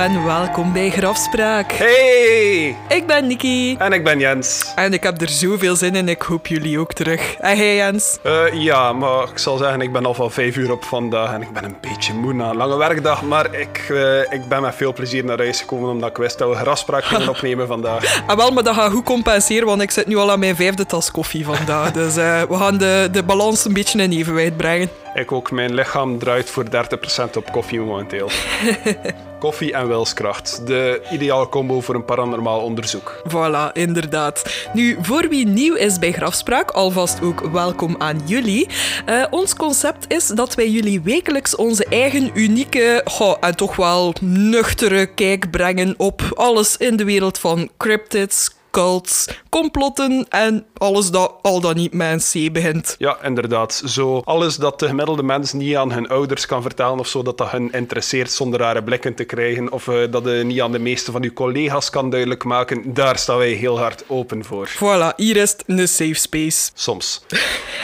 en welkom bij Grafspraak. Hey! Ik ben Niki. En ik ben Jens. En ik heb er zoveel zin in, ik hoop jullie ook terug. En jij Jens? Uh, ja, maar ik zal zeggen, ik ben al van vijf uur op vandaag en ik ben een beetje moe na een lange werkdag. Maar ik, uh, ik ben met veel plezier naar huis gekomen omdat ik wist dat we Grafspraak gingen opnemen vandaag. Ah, wel, maar dat gaat goed compenseren, want ik zit nu al aan mijn vijfde tas koffie vandaag. Dus uh, we gaan de, de balans een beetje in evenwicht brengen. Ik ook. Mijn lichaam draait voor 30% op koffie momenteel. koffie en wilskracht. De ideale combo voor een paranormaal onderzoek. Voilà, inderdaad. Nu, voor wie nieuw is bij Grafspraak, alvast ook welkom aan jullie. Uh, ons concept is dat wij jullie wekelijks onze eigen unieke goh, en toch wel nuchtere kijk brengen op alles in de wereld van cryptids, cults, complotten en alles dat al dan niet met een C begint. Ja, inderdaad. Zo alles dat de gemiddelde mens niet aan hun ouders kan vertellen of zo, dat dat hun interesseert zonder rare blikken te krijgen of uh, dat je niet aan de meeste van uw collega's kan duidelijk maken, daar staan wij heel hard open voor. Voilà, hier is het een safe space. Soms.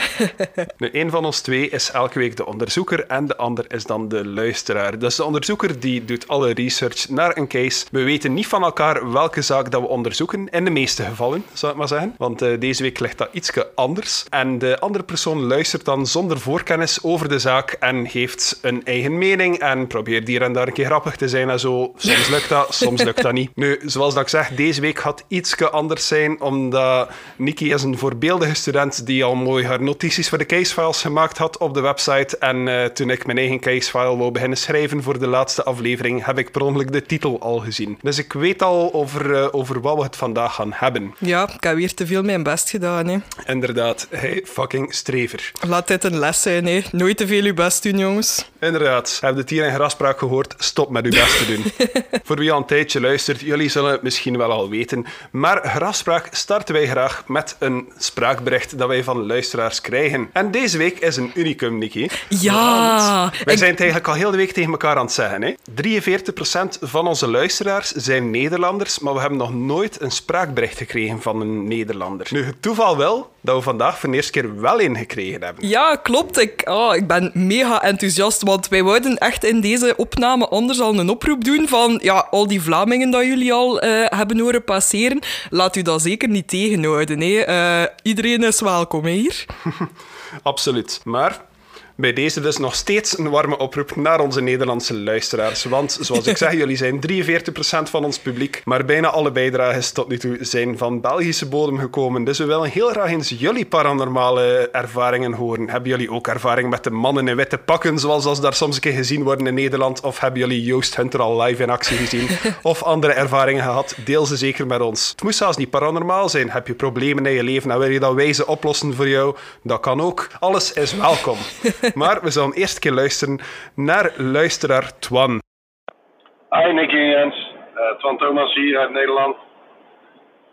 nu, een van ons twee is elke week de onderzoeker en de ander is dan de luisteraar. Dus de onderzoeker die doet alle research naar een case. We weten niet van elkaar welke zaak dat we onderzoeken, in de meeste gevallen, zou ik maar zeggen. Want uh, deze week ligt dat iets anders. En de andere persoon luistert dan zonder voorkennis over de zaak en geeft een eigen mening en probeert hier en daar een keer grappig te zijn en zo. Soms lukt dat, soms lukt dat niet. Nu, zoals dat ik zeg, deze week gaat iets anders zijn, omdat Nikki is een voorbeeldige student die al mooi haar notities voor de casefiles gemaakt had op de website. En uh, toen ik mijn eigen casefile wou beginnen schrijven voor de laatste aflevering, heb ik per ongeluk de titel al gezien. Dus ik weet al over, uh, over wat we het vandaag gaan hebben. Ja, ik heb weer te veel mijn best gedaan. Hè. Inderdaad, hey, fucking strever. Laat dit een les zijn, hè. nooit te veel uw best doen, jongens. Inderdaad, heb je het hier in Graspraak gehoord? Stop met uw best te doen. Voor wie al een tijdje luistert, jullie zullen het misschien wel al weten, maar Graspraak starten wij graag met een spraakbericht dat wij van luisteraars krijgen. En deze week is een unicum, Niki. Ja! Wij zijn het eigenlijk al heel de week tegen elkaar aan het zeggen. Hè? 43% van onze luisteraars zijn Nederlanders, maar we hebben nog nooit een spraakbericht gekregen van een Nederlander. Nu, het toeval wel dat we vandaag voor de eerste keer wel een gekregen hebben. Ja, klopt. Ik, oh, ik ben mega enthousiast, want wij wouden echt in deze opname anders al een oproep doen van ja, al die Vlamingen dat jullie al uh, hebben horen passeren, laat u dat zeker niet tegenhouden. Hè. Uh, iedereen is welkom hier. Absoluut. Maar bij deze dus nog steeds een warme oproep naar onze Nederlandse luisteraars. Want, zoals ik zeg, jullie zijn 43% van ons publiek, maar bijna alle bijdrages tot nu toe zijn van Belgische bodem gekomen. Dus we willen heel graag eens jullie paranormale ervaringen horen. Hebben jullie ook ervaring met de mannen in witte pakken, zoals als daar soms een keer gezien worden in Nederland? Of hebben jullie Joost Hunter al live in actie gezien? Of andere ervaringen gehad? Deel ze zeker met ons. Het moet zelfs niet paranormaal zijn. Heb je problemen in je leven en wil je dat wij ze oplossen voor jou? Dat kan ook. Alles is welkom. Maar we zullen eerst een keer luisteren naar luisteraar Twan. Hi Nicky en Jens. Uh, Twan Thomas hier uit Nederland.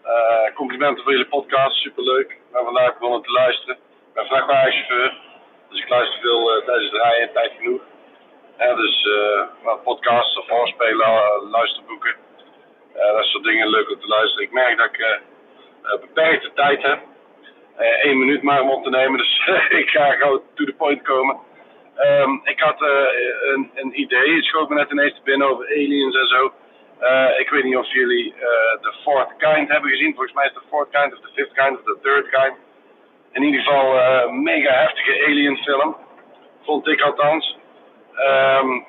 Uh, complimenten voor jullie podcast, superleuk. Ik ben vandaag begonnen te luisteren. Ik ben vrachtwagenchauffeur, dus ik luister veel uh, tijdens het rijden, tijd genoeg. Dus podcasts of luisterboeken, dat soort dingen leuk om te luisteren. Ik merk dat ik beperkte tijd heb één minuut maar om op te nemen. Dus ik ga gauw to the point komen. Um, ik had uh, een, een, idee. Het schoot me net ineens te binnen over aliens en zo. Uh, ik weet niet of jullie de fourth kind hebben gezien. Volgens mij is de fourth kind of de fifth kind of de third kind. In ieder geval een mega heftige alien film. Vond ik althans. Um,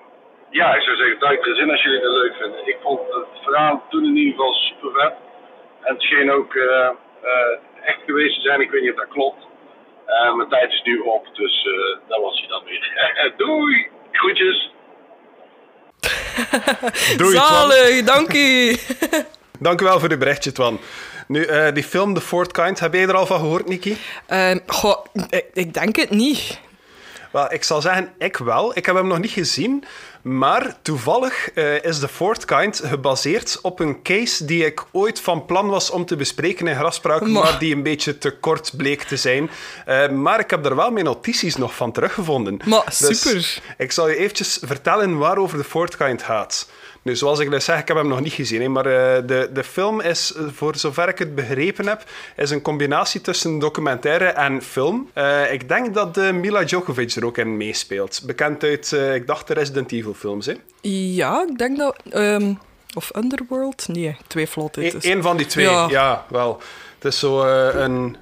ja, ik zou zeggen, duik er zin als jullie het leuk vinden. Ik vond het verhaal toen in ieder geval super vet. En het scheen ook echt geweest te zijn. Ik weet niet of dat klopt. Uh, mijn tijd is nu op, dus uh, dat was hij dan weer. Doei! Groetjes! Doei, Zalig, dank u! dank u wel voor de berichtje, Twan. Nu, uh, die film The Fourth Kind, heb jij er al van gehoord, Niki? goh, ik, ik denk het niet. Wel, ik zal zeggen, ik wel. Ik heb hem nog niet gezien. Maar toevallig uh, is The Fourth Kind gebaseerd op een case die ik ooit van plan was om te bespreken in Graspraak, maar, maar die een beetje te kort bleek te zijn. Uh, maar ik heb er wel mijn notities nog van teruggevonden. Maar super. Dus ik zal je eventjes vertellen waarover The Fourth Kind gaat. Nu, zoals ik net zeg, ik heb hem nog niet gezien, hè, maar uh, de, de film is, voor zover ik het begrepen heb, is een combinatie tussen documentaire en film. Uh, ik denk dat Mila Djokovic er ook in meespeelt. Bekend uit, ik dacht, de Resident Evil films. Hè? Ja, ik denk dat... Um, of Underworld? Nee, twee vlotten. Eén een van die twee, ja, ja wel. Het is zo een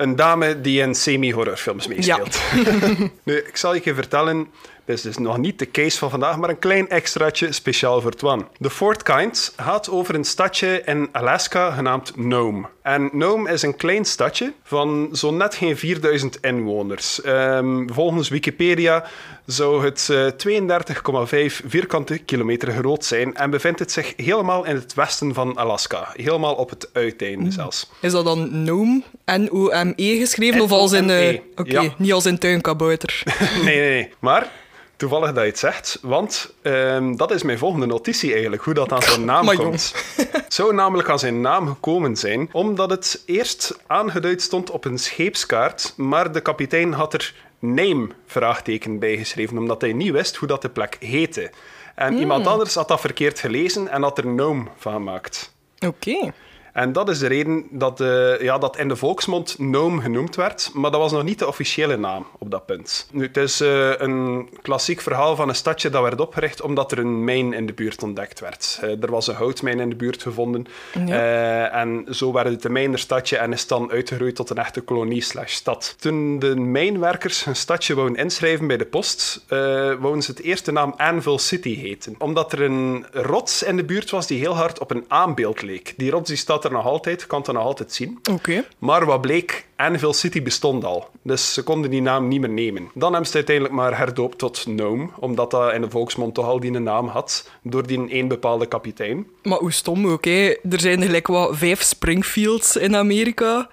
een dame die in semi-horrorfilms meespeelt. Ja. nu, ik zal je vertellen dit is dus nog niet de case van vandaag, maar een klein extraatje speciaal voor Twan. The Fourth Kind gaat over een stadje in Alaska genaamd Nome. En Nome is een klein stadje van zo'n net geen 4000 inwoners. Um, volgens Wikipedia zou het uh, eh, 32,5 vierkante kilometer groot zijn en bevindt het zich helemaal in het westen van Alaska. Helemaal op het uiteinde zelfs. Is dat dan Nome, N-O-M-E geschreven? Of als in... Uh, Oké, okay, ja. niet als in tuinkabouter. nee, nee, nee. Maar Toevallig dat je het zegt, want um, dat is mijn volgende notitie eigenlijk, hoe dat aan zijn naam komt. Zou namelijk aan zijn naam gekomen zijn, omdat het eerst aangeduid stond op een scheepskaart, maar de kapitein had er name vraagteken bijgeschreven, omdat hij niet wist hoe dat de plek heette. En hmm. iemand anders had dat verkeerd gelezen en had er Nome van gemaakt. Oké. En dat is de reden dat, uh, ja, dat in de volksmond Nome genoemd werd, maar dat was nog niet de officiële naam op dat punt. Nu, het is uh, een klassiek verhaal van een stadje dat werd opgericht omdat er een mijn in de buurt ontdekt werd. Uh, er was een houtmijn in de buurt gevonden en zo werd het een mijnerstadje en is dan uitgegroeid tot een echte kolonie slash stad. Toen de mijnwerkers hun stadje wouden inschrijven bij de post, wouden ze het eerste naam Anvil City heten. Omdat er een rots in de buurt was die heel hard op een aanbeeld leek. Die rots die staat er nog altijd, kan het nog altijd zien. Oké. Maar wat bleek, Anvil City bestond al. Dus ze konden die naam niet meer nemen. Dan hebben ze het uiteindelijk maar herdoopt tot Nome, omdat dat in de volksmond toch al die naam had, door die een bepaalde kapitein. Maar hoe stom ook, hè? Er zijn gelijk wat vijf Springfields in Amerika.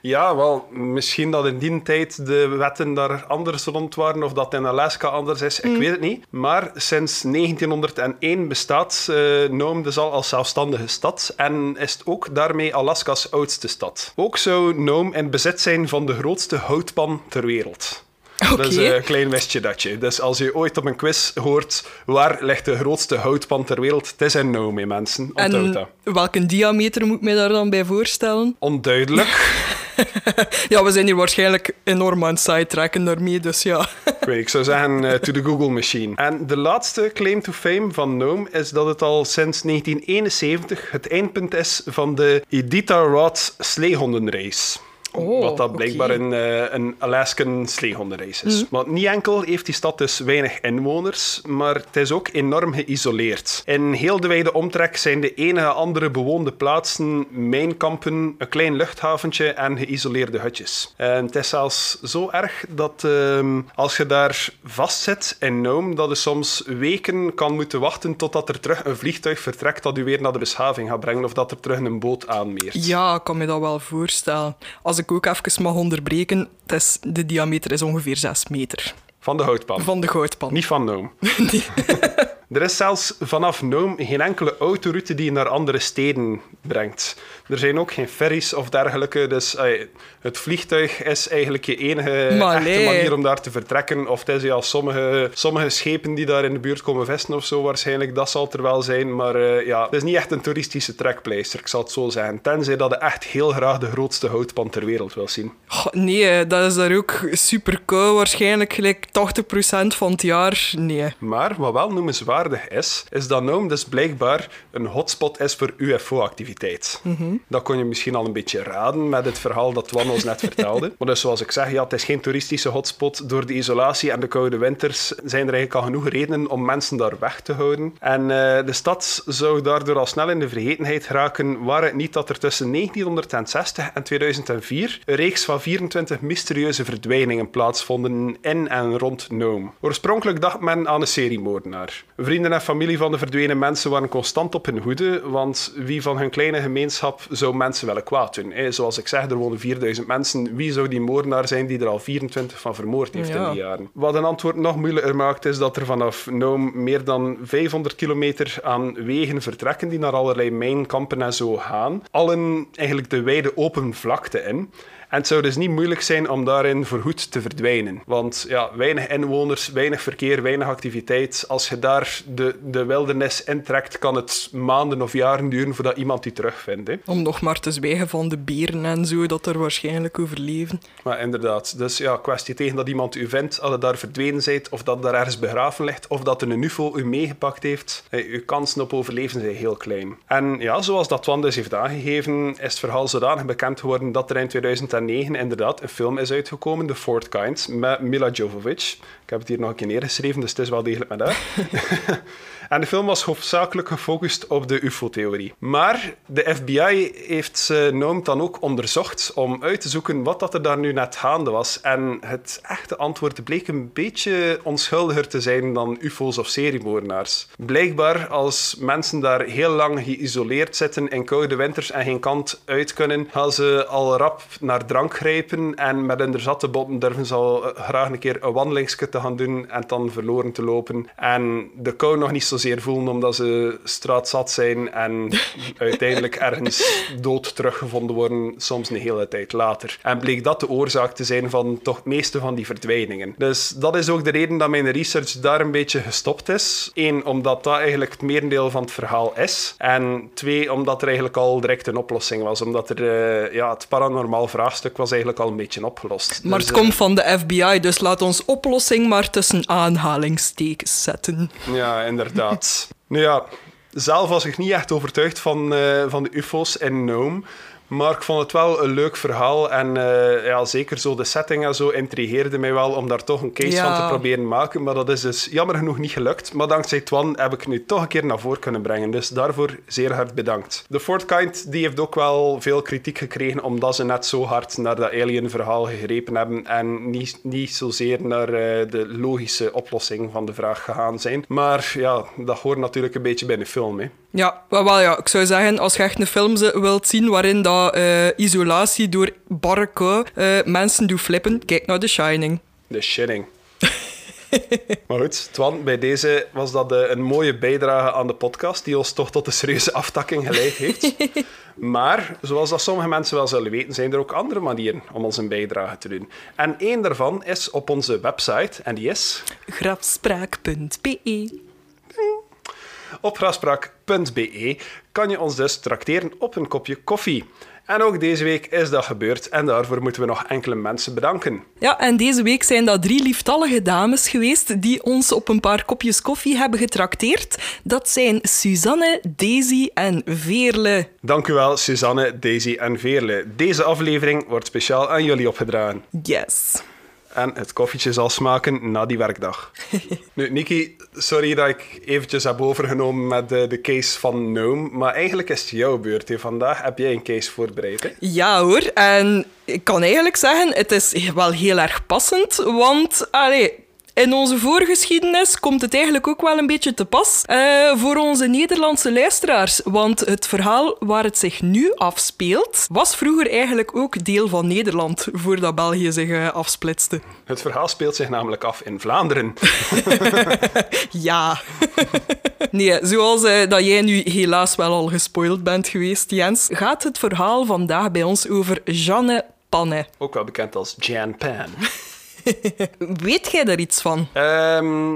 Ja, wel, misschien dat in die tijd de wetten daar anders rond waren of dat in Alaska anders is, ik mm. weet het niet. Maar sinds 1901 bestaat uh, Nome dus al als zelfstandige stad en is het ook daarmee Alaska's oudste stad. Ook zou Nome in bezit zijn van de grootste houtpan ter wereld. Okay. Dat is een klein westje datje. Dus als je ooit op een quiz hoort waar ligt de grootste houtpan ter wereld, het is in Nome, mensen. Onthoud dat. welke diameter moet ik mij daar dan bij voorstellen? Onduidelijk. ja, we zijn hier waarschijnlijk enorm aan het sidetracken daarmee, dus ja. ik, zou zeggen, uh, to the Google machine. En de laatste claim to fame van Nome is dat het al sinds 1971 het eindpunt is van de Iditarod sleehondenrace. Oh, wat dat blijkbaar een, uh, een Alaskan sleehondenrace is. Mm. Want niet enkel heeft die stad dus weinig inwoners, maar het is ook enorm geïsoleerd. In heel de wijde omtrek zijn de enige andere bewoonde plaatsen mijnkampen, een klein luchthaventje en geïsoleerde hutjes. En het is zelfs zo erg dat uh, als je daar vastzit in Nome, dat je soms weken kan moeten wachten totdat er terug een vliegtuig vertrekt dat u weer naar de beschaving gaat brengen of dat er terug een boot aanmeert. Ja, ik kan me dat wel voorstellen. Als ik ook even mag onderbreken, is, de diameter is ongeveer 6 meter. Van de houtpan? Van de houtpan. Niet van nee. Er is zelfs vanaf Nome geen enkele autoroute die je naar andere steden brengt. Er zijn ook geen ferries of dergelijke, dus het vliegtuig is eigenlijk je enige echte manier om daar te vertrekken. Of het is ja, sommige, sommige schepen die daar in de buurt komen vesten of zo waarschijnlijk, dat zal er wel zijn. Maar uh, ja, het is niet echt een toeristische trekpleister, ik zal het zo zeggen. Tenzij dat je echt heel graag de grootste houtpan ter wereld wil zien. nee, dat is daar ook super koud, waarschijnlijk gelijk 80% van het jaar. Nee. Maar wat wel noemenswaardig is, is dat Nome dus blijkbaar een hotspot is voor UFO-activiteit. Mm Dat kon je misschien al een beetje raden met het verhaal dat Twan ons net vertelde. Maar dus zoals ik zeg, ja, het is geen toeristische hotspot. Door de isolatie en de koude winters zijn er eigenlijk al genoeg redenen om mensen daar weg te houden. En uh, de stad zou daardoor al snel in de vergetenheid raken, waar het niet dat er tussen 1960 en 2004 een reeks van 24 mysterieuze verdwijningen plaatsvonden in en rond Nome. Oorspronkelijk dacht men aan een seriemoordenaar. Vrienden en familie van de verdwenen mensen waren constant op hun hoede, want wie van hun kleine gemeenschap zou mensen willen kwaad doen? Zoals ik zeg, er wonen 4000 mensen. Wie zou die moordenaar zijn die er al 24 van vermoord heeft in die jaren? Wat een antwoord nog moeilijker maakt, is dat er vanaf Nome meer dan 500 kilometer aan wegen vertrekken die naar allerlei mijnkampen en zo gaan. Allen eigenlijk de wijde open vlakte in. En het zou dus niet moeilijk zijn om daarin voorgoed te verdwijnen. Want ja, weinig inwoners, weinig verkeer, weinig activiteit. Als je daar de, de wildernis intrekt, kan het maanden of jaren duren voordat iemand die terugvindt. Hè. Om nog maar te zwijgen van de beren en zo, dat er waarschijnlijk overleven. Maar inderdaad, dus ja, kwestie tegen dat iemand u vindt, als je daar verdwenen bent, of dat daar ergens begraven ligt, of dat een UFO u meegepakt heeft, uw kansen op overleven zijn heel klein. En ja, zoals dat Twan dus heeft aangegeven, is het verhaal zodanig bekend geworden dat er in 2009 inderdaad een film is uitgekomen, The Fourth Kind, met Mila Jovovich. Ik heb het hier nog een keer neergeschreven, dus het is wel degelijk met haar. En de film was hoofdzakelijk gefocust op de UFO-theorie. Maar de FBI heeft Noam dan ook onderzocht om uit te zoeken wat dat er daar nu net gaande was. En het echte antwoord bleek een beetje onschuldiger te zijn dan UFO's of seriemoordenaars. Blijkbaar, als mensen daar heel lang geïsoleerd zitten in koude winters en geen kant uit kunnen, gaan ze al rap naar drank grijpen en met hun zatte botten durven ze al eh, graag een keer een wandelingsje te gaan doen en dan verloren te lopen. En de kou nog niet zo zeer voelen omdat ze straatzat zijn en uiteindelijk ergens dood teruggevonden worden, soms een hele tijd later. En bleek dat de oorzaak te zijn van toch het meeste van die verdwijningen. Dus dat is ook de reden dat mijn research daar een beetje gestopt is. Eén, omdat dat eigenlijk het merendeel van het verhaal is. En twee, omdat er eigenlijk al direct een oplossing was. Omdat er, uh, ja, het paranormaal vraagstuk was eigenlijk al een beetje opgelost. Maar dus, het komt van de FBI, dus laat ons oplossing maar tussen aanhalingstekens zetten. Ja, inderdaad. Nou ja, zelf was ik niet echt overtuigd van, uh, van de UFO's in Nome. Maar ik vond het wel een leuk verhaal. En uh, ja, zeker zo de setting en zo intrigeerde mij wel om daar toch een case Ja. van te proberen maken. Maar dat is dus jammer genoeg niet gelukt. Maar dankzij Twan heb ik het nu toch een keer naar voren kunnen brengen. Dus daarvoor zeer hard bedankt. The Fourth Kind die heeft ook wel veel kritiek gekregen omdat ze net zo hard naar dat alien-verhaal gegrepen hebben en niet, niet zozeer naar eh, de logische oplossing van de vraag gegaan zijn. Maar ja, dat hoort natuurlijk een beetje bij de film. Hè. Ja, wel, wel ja, ik zou zeggen, als je echt een film wilt zien waarin dat eh, isolatie door barre kou eh, mensen doet flippen, kijk naar The Shining. De shitting. maar goed, Twan, bij deze was dat eh, een mooie bijdrage aan de podcast, die ons toch tot een serieuze aftakking geleid heeft. maar, zoals dat sommige mensen wel zullen weten, zijn er ook andere manieren om ons een bijdrage te doen. En één daarvan is op onze website, en die is Grafspraak.be op graspraak.be kan je ons dus trakteren op een kopje koffie. En ook deze week is dat gebeurd en daarvoor moeten we nog enkele mensen bedanken. Ja, en deze week zijn dat drie lieftallige dames geweest die ons op een paar kopjes koffie hebben getrakteerd. Dat zijn Suzanne, Daisy en Veerle. Dank u wel, Suzanne, Daisy en Veerle. Deze aflevering wordt speciaal aan jullie opgedragen. Yes. En het koffietje zal smaken na die werkdag. nu, Niki, sorry dat ik eventjes heb overgenomen met de, de case van Noom, maar eigenlijk is het jouw beurt. hè. Vandaag heb jij een case voorbereid. Hè? Ja hoor, en ik kan eigenlijk zeggen, het is wel heel erg passend, want allee, in onze voorgeschiedenis komt het eigenlijk ook wel een beetje te pas eh, voor onze Nederlandse luisteraars. Want het verhaal waar het zich nu afspeelt, was vroeger eigenlijk ook deel van Nederland, voordat België zich eh, afsplitste. Het verhaal speelt zich namelijk af in Vlaanderen. Ja. nee, zoals eh, dat jij nu helaas wel al gespoild bent geweest, Jens, gaat het verhaal vandaag bij ons over Jeanne Panne. Ook wel bekend als Jan Pan. Weet jij daar iets van? Ehm,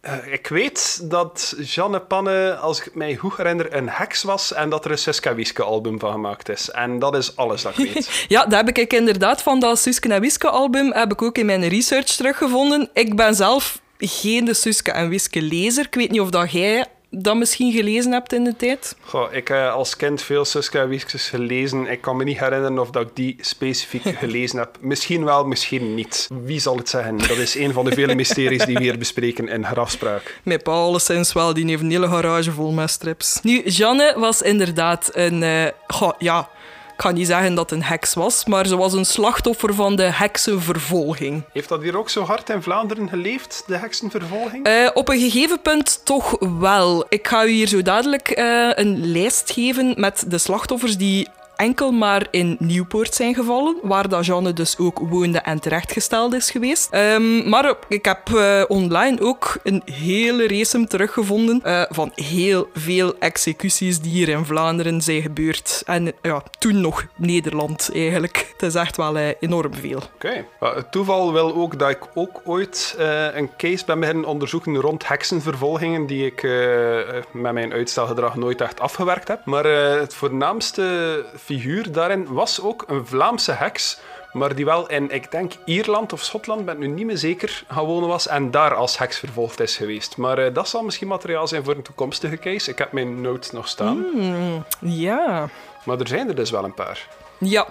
eh, ik weet dat Jeanne Panne, als ik mij goed herinner, een heks was en dat er een Suske Wiske album van gemaakt is. En dat is alles dat ik weet. Ja, dat heb ik inderdaad van dat Suske en Wiske album heb ik ook in mijn research teruggevonden. Ik ben zelf geen de Suske en Wiske lezer. Ik weet niet of dat jij dat misschien gelezen hebt in de tijd. Goh, ik heb als kind veel Suske en Wiskes gelezen. Ik kan me niet herinneren of dat ik die specifiek gelezen heb. Misschien wel, misschien niet. Wie zal het zeggen? Dat is een van de vele mysteries die we hier bespreken in Grafspraak. Met pa alleszins wel, die heeft een hele garage vol met strips. Nu, Jeanne was inderdaad een... eh, goh, ja, ik ga niet zeggen dat het een heks was, maar ze was een slachtoffer van de heksenvervolging. Heeft dat hier ook zo hard in Vlaanderen geleefd, de heksenvervolging? Eh, op een gegeven punt toch wel. Ik ga u hier zo dadelijk eh, een lijst geven met de slachtoffers die enkel maar in Nieuwpoort zijn gevallen, waar dat Jeanne dus ook woonde en terechtgesteld is geweest. Ehm, maar ik heb uh, online ook een hele race teruggevonden uh, van heel veel executies die hier in Vlaanderen zijn gebeurd. En ja, toen nog Nederland eigenlijk. Het is echt wel uh, enorm veel. Oké. Het toeval wil ook dat ik ook ooit een case ben beginnen onderzoeken rond heksenvervolgingen die ik met mijn uitstelgedrag nooit echt afgewerkt heb. Maar het voornaamste figuur daarin was ook een Vlaamse heks, maar die wel in, ik denk, Ierland of Schotland, ben ik nu niet meer zeker, gaan wonen was en daar als heks vervolgd is geweest. Maar uh, dat zal misschien materiaal zijn voor een toekomstige case. Ik heb mijn notes nog staan. Mm, ja. Maar er zijn er dus wel een paar. Ja.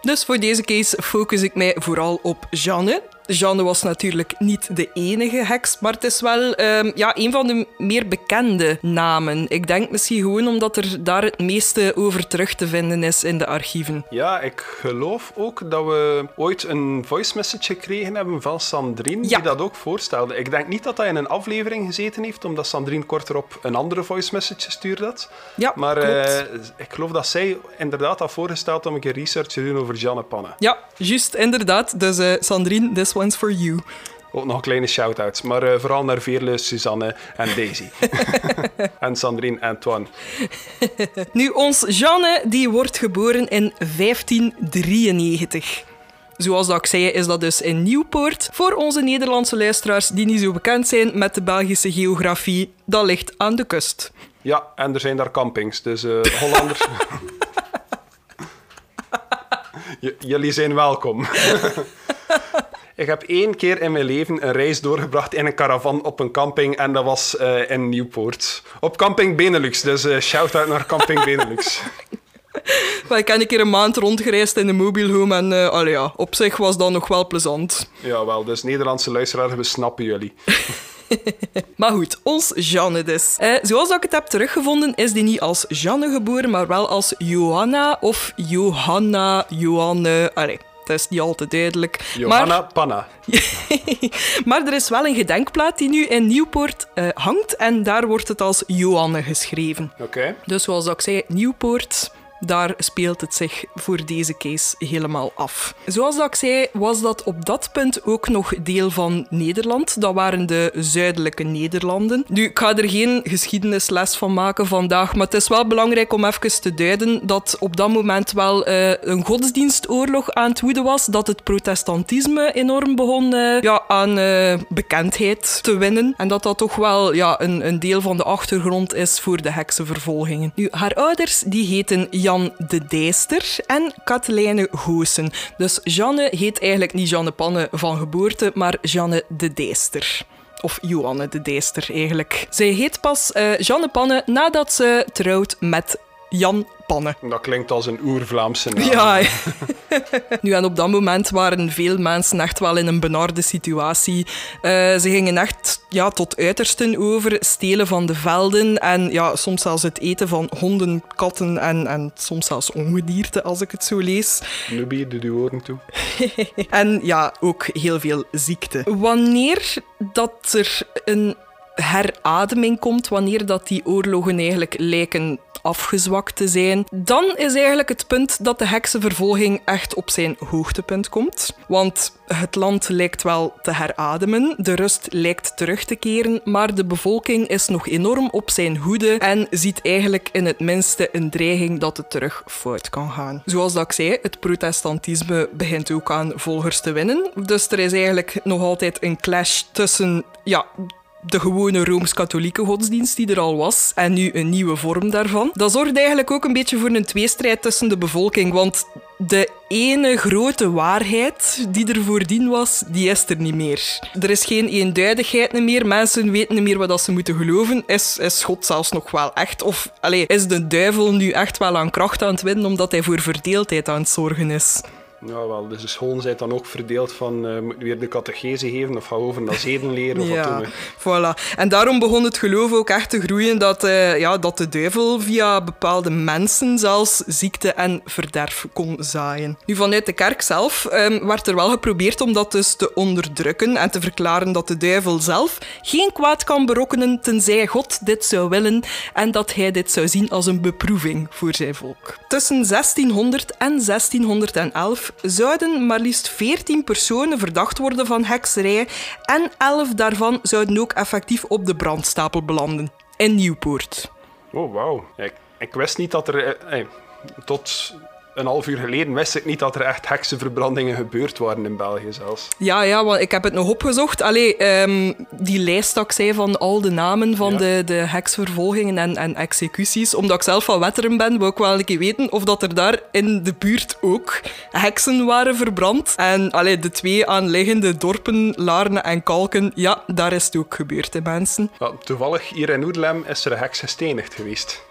Dus voor deze case focus ik mij vooral op Jeanne, Jeanne was natuurlijk niet de enige heks, maar het is wel um, ja, een van de meer bekende namen. Ik denk misschien gewoon omdat er daar het meeste over terug te vinden is in de archieven. Ja, ik geloof ook dat we ooit een voice message gekregen hebben van Sandrine, die dat ook voorstelde. Ik denk niet dat hij in een aflevering gezeten heeft, omdat Sandrine kort erop een andere voice message gestuurd had. Ja, maar uh, ik geloof dat zij inderdaad had voorgesteld om een keer research te doen over Jeanne Panne. Ja, juist, inderdaad. Dus uh, Sandrine, this one's for you. Ook nog kleine shout-outs, maar uh, vooral naar Veerle, Suzanne en Daisy. en Sandrine en Antoine. nu, ons Jeanne die wordt geboren in 1593. Zoals dat ik zei, is dat dus in Nieuwpoort. Voor onze Nederlandse luisteraars die niet zo bekend zijn met de Belgische geografie, dat ligt aan de kust. Ja, en er zijn daar campings, dus uh, Hollanders... jullie zijn welkom. Ik heb één keer in mijn leven een reis doorgebracht in een caravan op een camping en dat was uh, in Nieuwpoort. Op camping Benelux, dus uh, shout-out naar camping Benelux. ik heb een keer een maand rondgereisd in de mobile home en uh, allee, ja, op zich was dat nog wel plezant. Ja, wel, dus Nederlandse luisteraars, we snappen jullie. maar goed, ons Jeanne dus. Uh, zoals ik het heb teruggevonden, is die niet als Jeanne geboren, maar wel als Johanna of Johanna, Johanne. Allee, dat is niet al te duidelijk. Johanna maar... Panna. maar er is wel een gedenkplaat die nu in Nieuwpoort uh, hangt en daar wordt het als Johanne geschreven. Oké. Dus zoals ik zei, Nieuwpoort, daar speelt het zich voor deze case helemaal af. Zoals ik zei, was dat op dat punt ook nog deel van Nederland. Dat waren de zuidelijke Nederlanden. Nu, ik ga er geen geschiedenisles van maken vandaag, maar het is wel belangrijk om even te duiden dat op dat moment wel uh, een godsdienstoorlog aan het woeden was, dat het protestantisme enorm begon uh, ja, aan uh, bekendheid te winnen en dat dat toch wel ja, een, een deel van de achtergrond is voor de heksenvervolgingen. Nu, haar ouders die heten de Dijster en Katelijne Goosen. Dus Jeanne heet eigenlijk niet Jeanne Panne van geboorte, maar Jeanne de Dijster. Of Johanne de Dijster eigenlijk. Zij heet pas uh, Jeanne Panne nadat ze trouwt met Jan Panne. Dat klinkt als een oer-Vlaamse naam. Ja. nu, en op dat moment waren veel mensen echt wel in een benarde situatie. Uh, ze gingen echt ja, tot uitersten over, stelen van de velden en ja, soms zelfs het eten van honden, katten en, en soms zelfs ongedierte, als ik het zo lees. Doe je oren toe. en ja, ook heel veel ziekte. Wanneer dat er een herademing komt, wanneer dat die oorlogen eigenlijk lijken afgezwakt te zijn, dan is eigenlijk het punt dat de heksenvervolging echt op zijn hoogtepunt komt. Want het land lijkt wel te herademen, de rust lijkt terug te keren, maar de bevolking is nog enorm op zijn hoede en ziet eigenlijk in het minste een dreiging dat het terug fout kan gaan. Zoals dat ik zei, het protestantisme begint ook aan volgers te winnen. Dus er is eigenlijk nog altijd een clash tussen ja, de gewone rooms-katholieke godsdienst die er al was en nu een nieuwe vorm daarvan. Dat zorgt eigenlijk ook een beetje voor een tweestrijd tussen de bevolking, want de ene grote waarheid die er voordien was, die is er niet meer. Er is geen eenduidigheid meer. Mensen weten niet meer wat ze moeten geloven. Is, is God zelfs nog wel echt? Of allez, is de duivel nu echt wel aan kracht aan het winnen omdat hij voor verdeeldheid aan het zorgen is? Ja, wel, dus de scholen zijn dan ook verdeeld van uh, weer de catechese geven of gaan over naar zedenleer of ja, wat doen we? Voilà. En daarom begon het geloof ook echt te groeien dat, uh, ja, dat de duivel via bepaalde mensen zelfs ziekte en verderf kon zaaien. Nu, vanuit de kerk zelf um, werd er wel geprobeerd om dat dus te onderdrukken en te verklaren dat de duivel zelf geen kwaad kan berokkenen tenzij God dit zou willen en dat hij dit zou zien als een beproeving voor zijn volk. Tussen 1600 en 1611 zouden maar liefst 14 personen verdacht worden van hekserij en 11 daarvan zouden ook effectief op de brandstapel belanden. In Nieuwpoort. Oh, wauw. Ik, ik, wist niet dat er... Eh, tot een half uur geleden wist ik niet dat er echt heksenverbrandingen gebeurd waren in België zelfs. Ja, ja, want ik heb het nog opgezocht. Allee, um, die lijst dat ik zei van al de namen van ja. de, de heksvervolgingen en, en executies. Omdat ik zelf van Wetteren ben, wil ik wel een keer weten of dat er daar in de buurt ook heksen waren verbrand. En allee, de twee aanliggende dorpen, Laarne en Kalken, ja, daar is het ook gebeurd, hè, mensen. Toevallig hier in Oedelem is er een heks gestenigd geweest.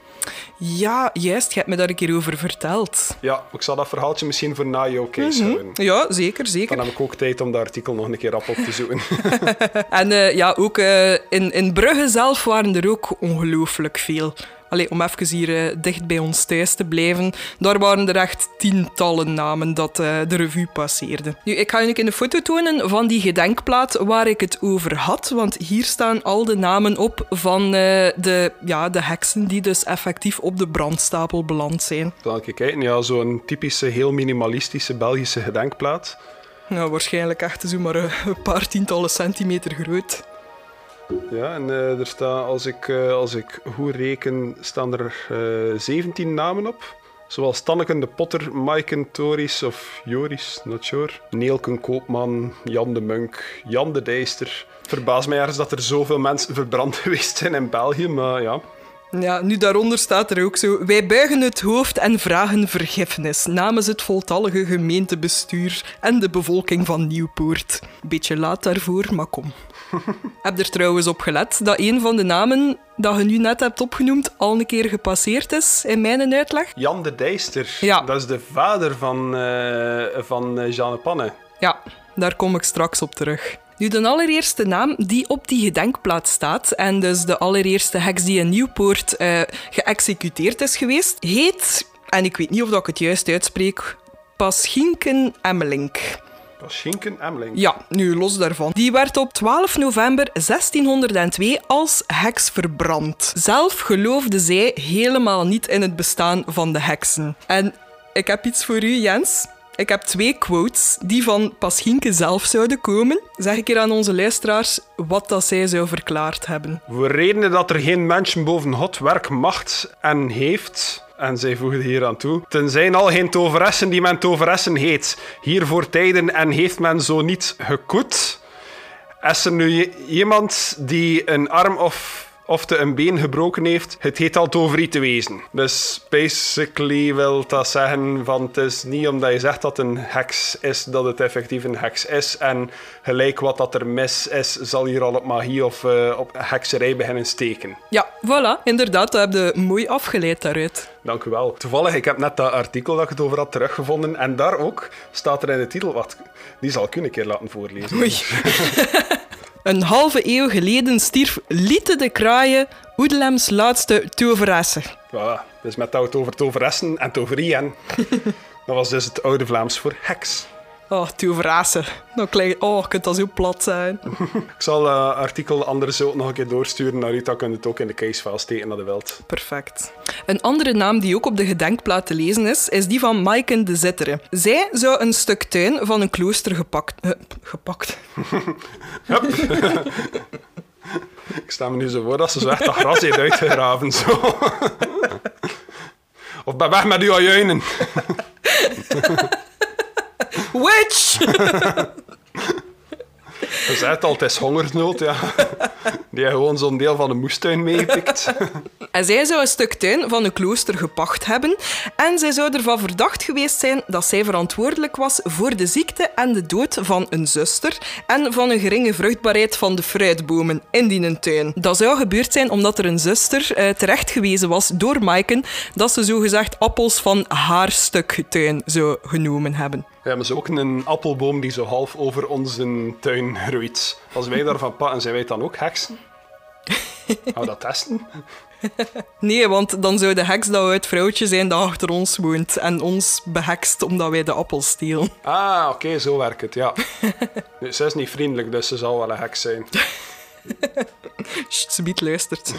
Ja, juist. Je hebt me daar een keer over verteld. Ja, ik zal dat verhaaltje misschien voor na jouw case Mhm. Ja, zeker, zeker. Dan heb ik ook tijd om dat artikel nog een keer rap op te zoeken. En uh, ja, ook uh, in, in Brugge zelf waren er ook ongelooflijk veel. Allee, om even hier uh, dicht bij ons thuis te blijven, daar waren er echt tientallen namen dat uh, de revue passeerde. Nu, ik ga je een foto tonen van die gedenkplaat waar ik het over had, want hier staan al de namen op van uh, de, ja, de heksen die dus effectief op de brandstapel beland zijn. Dan ik kijken, ja, zo'n typische, heel minimalistische Belgische gedenkplaat. Nou, waarschijnlijk echt zo maar een paar tientallen centimeter groot. Ja, en uh, er staan, als ik, uh, als ik goed reken, staan er uh, 17 namen op. Zoals Tanneken de Potter, Maiken Toris of Joris, not sure. Neelken Koopman, Jan de Munk, Jan de Dijster. Verbaas mij ergens dat er zoveel mensen verbrand geweest zijn in België, maar ja. Ja, nu daaronder staat er ook zo. Wij buigen het hoofd en vragen vergiffenis namens het voltallige gemeentebestuur en de bevolking van Nieuwpoort. Beetje laat daarvoor, maar kom. Heb er trouwens op gelet dat een van de namen dat je nu net hebt opgenoemd al een keer gepasseerd is in mijn uitleg? Jan de Dijster. Ja. Dat is de vader van, uh, van Jeanne Panne. Ja, daar kom ik straks op terug. Nu, de allereerste naam die op die gedenkplaat staat, en dus de allereerste heks die in Nieuwpoort uh, geëxecuteerd is geweest, heet, en ik weet niet of dat ik het juist uitspreek, Paschinken Emmelink. Paschinken Emmeling. Ja, nu los daarvan. Die werd op 12 november 1602 als heks verbrand. Zelf geloofde zij helemaal niet in het bestaan van de heksen. En ik heb iets voor u, Jens. Ik heb twee quotes die van Paschinke zelf zouden komen. Zeg ik hier aan onze luisteraars wat dat zij zou verklaard hebben. Voor redenen dat er geen mensen boven God werk macht en heeft... En zij voegde hier aan toe: Ten zijn al geen toveressen die men toveressen heet. Hier voor tijden en heeft men zo niet gekoet. Is er nu iemand die een arm of of te een been gebroken heeft, het heet al toverie te wezen. Dus basically wil dat zeggen van het is niet omdat je zegt dat een heks is, dat het effectief een heks is. En gelijk wat dat er mis is, zal hier al op magie of uh, op hekserij beginnen steken. Ja, voilà. Inderdaad, dat heb je mooi afgeleid daaruit. Dank u wel. Toevallig, ik heb net dat artikel dat ik het over had teruggevonden. En daar ook staat er in de titel wat. Die zal ik u een keer laten voorlezen. Oei. Een halve eeuw geleden stierf Liete de Kraaien, Oedelems laatste toveresse. Voilà, dus met dat over toveressen en toverie en... dat was dus het oude Vlaams voor heks. Oh, toveresse. Nou, klein... Oh, kunt dat zo plat zijn. ik zal het uh, artikel anders ook nog een keer doorsturen naar u. Dan kunt het ook in de casefile steken naar de wild. Perfect. Een andere naam die ook op de gedenkplaat te lezen is, is die van Maiken de Zittere. Zij zou een stuk tuin van een klooster gepakt... Uh, gepakt? ik sta me nu zo voor dat ze zo echt dat gras heeft uitgegraven. Zo. of ben weg met uw ajuinen. Witch! Je zegt altijd hongersnood, ja. Die heeft gewoon zo'n deel van de moestuin meegepikt. En zij zou een stuk tuin van een klooster gepacht hebben en zij zou ervan verdacht geweest zijn dat zij verantwoordelijk was voor de ziekte en de dood van een zuster en van een geringe vruchtbaarheid van de fruitbomen in die tuin. Dat zou gebeurd zijn omdat er een zuster eh, terecht gewezen was door Maiken dat ze zogezegd appels van haar stuk tuin zou genomen hebben. We hebben ze ook een appelboom die zo half over onze tuin groeit. Als wij daarvan pakken, zijn wij dan ook heksen? Gaan we dat testen? Nee, want dan zou de heks dat we het vrouwtje zijn dat achter ons woont en ons behekst omdat wij de appels stelen. Ah, oké, zo werkt het, ja. Ze is niet vriendelijk, dus ze zal wel een heks zijn. Sst, luistert.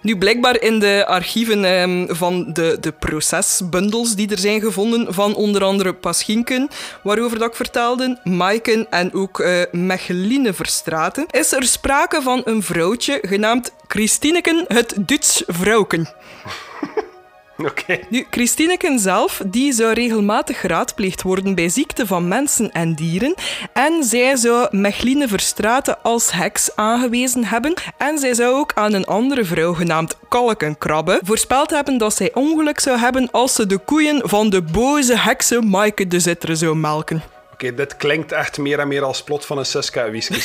Nu, blijkbaar in de archieven ehm, van de, de procesbundels die er zijn gevonden, van onder andere Paschinken, waarover dat ik vertelde, Maiken en ook uh, Mecheline Verstraten, is er sprake van een vrouwtje genaamd Christineken het Duits vrouwken. Oké. Nu, Christineken zelf die zou regelmatig geraadpleegd worden bij ziekten van mensen en dieren. En zij zou Mechline Verstraten als heks aangewezen hebben. En zij zou ook aan een andere vrouw genaamd Kalkenkrabbe voorspeld hebben dat zij ongeluk zou hebben als ze de koeien van de boze hekse Maaike de Zitter zou melken. Dit klinkt echt meer en meer als plot van een Suska whisky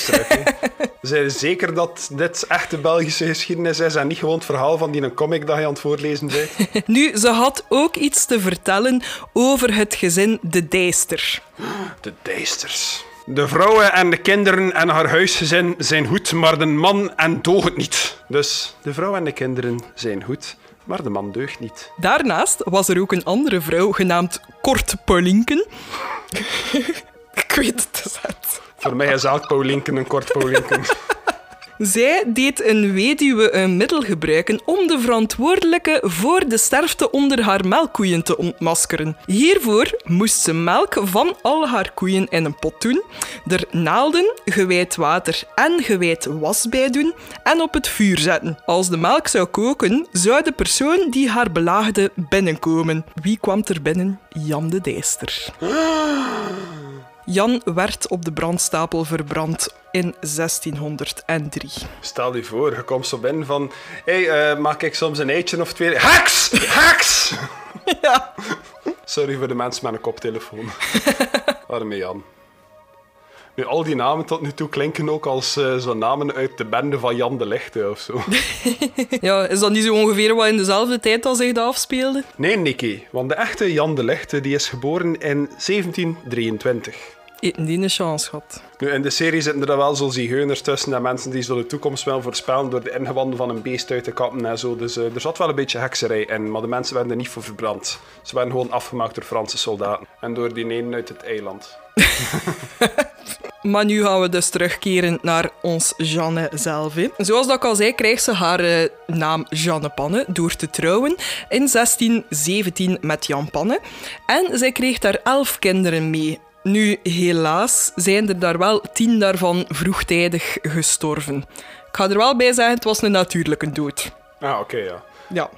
Zijn zeker dat dit echte Belgische geschiedenis is en niet gewoon het verhaal van die een comic dat je aan het voorlezen bent? nu, ze had ook iets te vertellen over het gezin De Dijster. De Dijsters. De vrouwen en de kinderen en haar huisgezin zijn goed, maar de man en doogt niet. Dus de vrouw en de kinderen zijn goed, maar de man deugt niet. Daarnaast was er ook een andere vrouw genaamd Kort Paulinken. Weet dus. Voor mij is elk Paulinken een Kort Paulinken. Zij deed een weduwe een middel gebruiken om de verantwoordelijke voor de sterfte onder haar melkkoeien te ontmaskeren. Hiervoor moest ze melk van al haar koeien in een pot doen, er naalden, gewijd water en gewijd was bij doen en op het vuur zetten. Als de melk zou koken, zou de persoon die haar belaagde binnenkomen. Wie kwam er binnen? Jan de Dijster. Jan werd op de brandstapel verbrand in 1603. Stel je voor, je komt zo binnen van... Hé, hey, uh, maak ik soms een eitje of twee? Heks! Heks! Ja. Sorry voor de mensen met een koptelefoon. Arme Jan. Nu, al die namen tot nu toe klinken ook als uh, zo namen uit de bende van Jan de Lichte of zo. ja, is dat niet zo ongeveer wat in dezelfde tijd als zich dat afspeelde? Nee, Nicky. Want de echte Jan de Lichte die is geboren in 1723. Die een chance gehad. Nu, in de serie zitten er wel zo zigeuners tussen en mensen die zo de toekomst wel voorspellen door de ingewanden van een beest uit te kappen en zo. Dus uh, er zat wel een beetje hekserij in, maar de mensen werden er niet voor verbrand. Ze werden gewoon afgemaakt door Franse soldaten. En door die ene uit het eiland. maar nu gaan we dus terugkeren naar ons Jeanne zelf. Hè. Zoals dat ik al zei, krijgt ze haar uh, naam Jeanne Panne door te trouwen in 1617 met Jan Panne. En zij kreeg daar elf kinderen mee. Nu, helaas zijn er daar wel tien daarvan vroegtijdig gestorven. Ik ga er wel bij zeggen, het was een natuurlijke dood. Ah, oké, ja. Ja.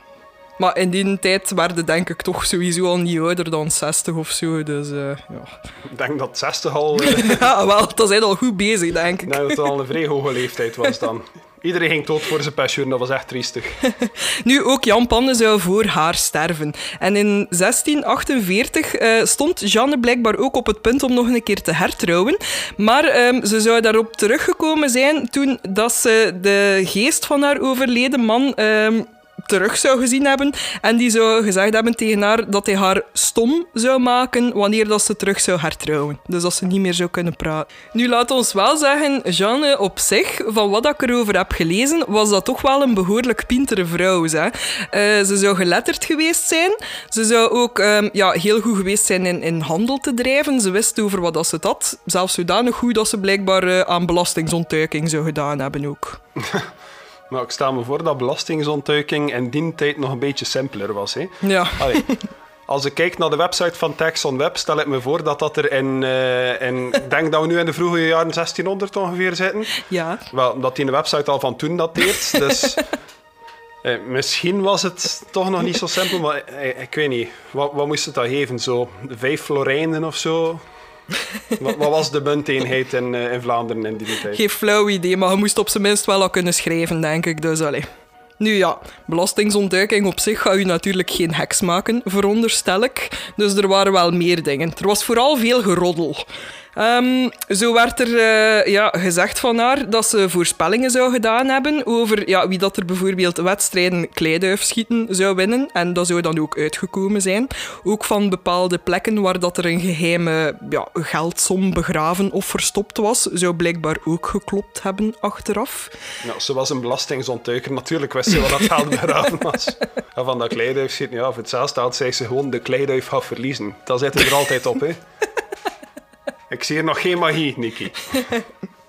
Maar in die tijd werden denk ik toch sowieso al niet ouder dan 60 of zo. Dus uh, ja. Ik denk dat 60 al. Uh... ja, wel, dat zijn al goed bezig, denk ik. Ik denk dat het al een vrij hoge leeftijd was dan. Iedereen ging dood voor zijn pensioen, dat was echt triestig. nu, ook Jan Panne zou voor haar sterven. En in 1648 uh, stond Jeanne blijkbaar ook op het punt om nog een keer te hertrouwen. Maar um, ze zou daarop teruggekomen zijn toen dat ze de geest van haar overleden man... Um, terug zou gezien hebben. En die zou gezegd hebben tegen haar dat hij haar stom zou maken wanneer dat ze terug zou hertrouwen. Dus dat ze niet meer zou kunnen praten. Nu, laat ons wel zeggen, Jeanne op zich, van wat ik erover heb gelezen, was dat toch wel een behoorlijk pintere vrouw. Hè? Uh, ze zou geletterd geweest zijn. Ze zou ook um, ja, heel goed geweest zijn in, in handel te drijven. Ze wist over wat dat ze had. Zelfs zodanig goed dat ze blijkbaar uh, aan belastingsontduiking zou gedaan hebben ook. Maar ik stel me voor dat belastingsontduiking in die tijd nog een beetje simpeler was. Hè? Ja. Allee, als ik kijk naar de website van Tax on Web, stel ik me voor dat dat er in, uh, in ik denk dat we nu in de vroege jaren 1600 ongeveer zitten. Ja. Wel, dat die website al van toen dateert. Dus eh, misschien was het toch nog niet zo simpel, maar eh, ik weet niet. Wat, wat moest het dan geven? Zo vijf florijnen of zo? wat, wat, was de munteenheid in, uh, in Vlaanderen in die tijd? Geen flauw idee, maar je moest op zijn minst wel al kunnen schrijven, denk ik. Dus allee. Nu ja, belastingsontduiking op zich gaat u natuurlijk geen heks maken, veronderstel ik. Dus er waren wel meer dingen. Er was vooral veel geroddel. Um, zo werd er uh, ja, gezegd van haar dat ze voorspellingen zou gedaan hebben over ja, wie dat er bijvoorbeeld wedstrijden kleiduifschieten zou winnen. En dat zou dan ook uitgekomen zijn. Ook van bepaalde plekken waar dat er een geheime ja, geldsom begraven of verstopt was, zou blijkbaar ook geklopt hebben achteraf. Ja, ze was een belastingsontduiker. Natuurlijk wist ze wat dat geld begraven was. En van dat kleiduifschieten, ja, voor hetzelfde staat, zei ze gewoon de kleiduif gaat verliezen. Dat zit er altijd op, hè. Ik zie hier nog geen magie, Nikki.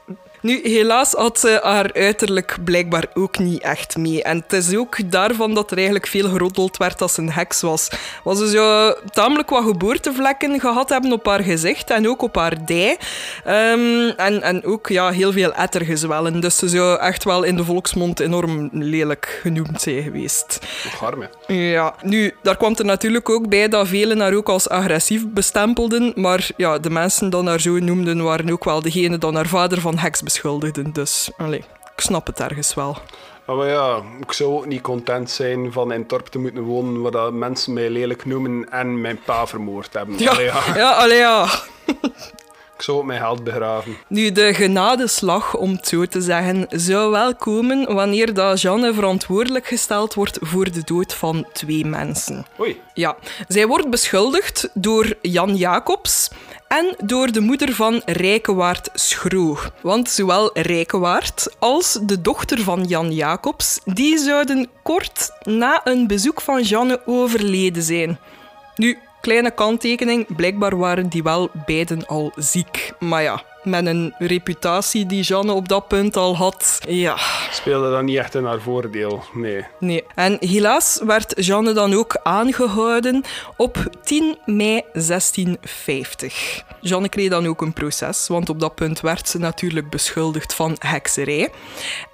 Nu, helaas had ze haar uiterlijk blijkbaar ook niet echt mee. En het is ook daarvan dat er eigenlijk veel geroddeld werd dat ze een heks was. Was ze zo tamelijk wat geboortevlekken gehad hebben op haar gezicht en ook op haar dij. Um, en, en ook ja, heel veel ettergezwellen. Dus ze zou echt wel in de volksmond enorm lelijk genoemd zijn geweest. Arme. Ja, nu, daar kwam er natuurlijk ook bij dat velen haar ook als agressief bestempelden. Maar ja, de mensen die haar zo noemden waren ook wel degene die haar vader van heks beschuldigden. Dus allee, ik snap het ergens wel. Maar ja, ik zou ook niet content zijn van in dorp te moeten wonen waar dat mensen mij lelijk noemen en mijn pa vermoord hebben. Ja, allee, ja. ja, allee, ja. ik zou mijn geld begraven. Nu, de genadeslag, om het zo te zeggen, zou wel komen wanneer dat Jeanne verantwoordelijk gesteld wordt voor de dood van twee mensen. Oei. Ja, zij wordt beschuldigd door Jan Jacobs en door de moeder van Rijkewaard Schroo. Want zowel Rijkewaard als de dochter van Jan Jacobs, die zouden kort na een bezoek van Janne overleden zijn. Nu, kleine kanttekening, blijkbaar waren die wel beiden al ziek. Maar ja, met een reputatie die Janne op dat punt al had. Ja. Speelde dat niet echt in haar voordeel, nee. Nee. En helaas werd Janne dan ook aangehouden op 10 mei 1650. Janne kreeg dan ook een proces, want op dat punt werd ze natuurlijk beschuldigd van hekserij.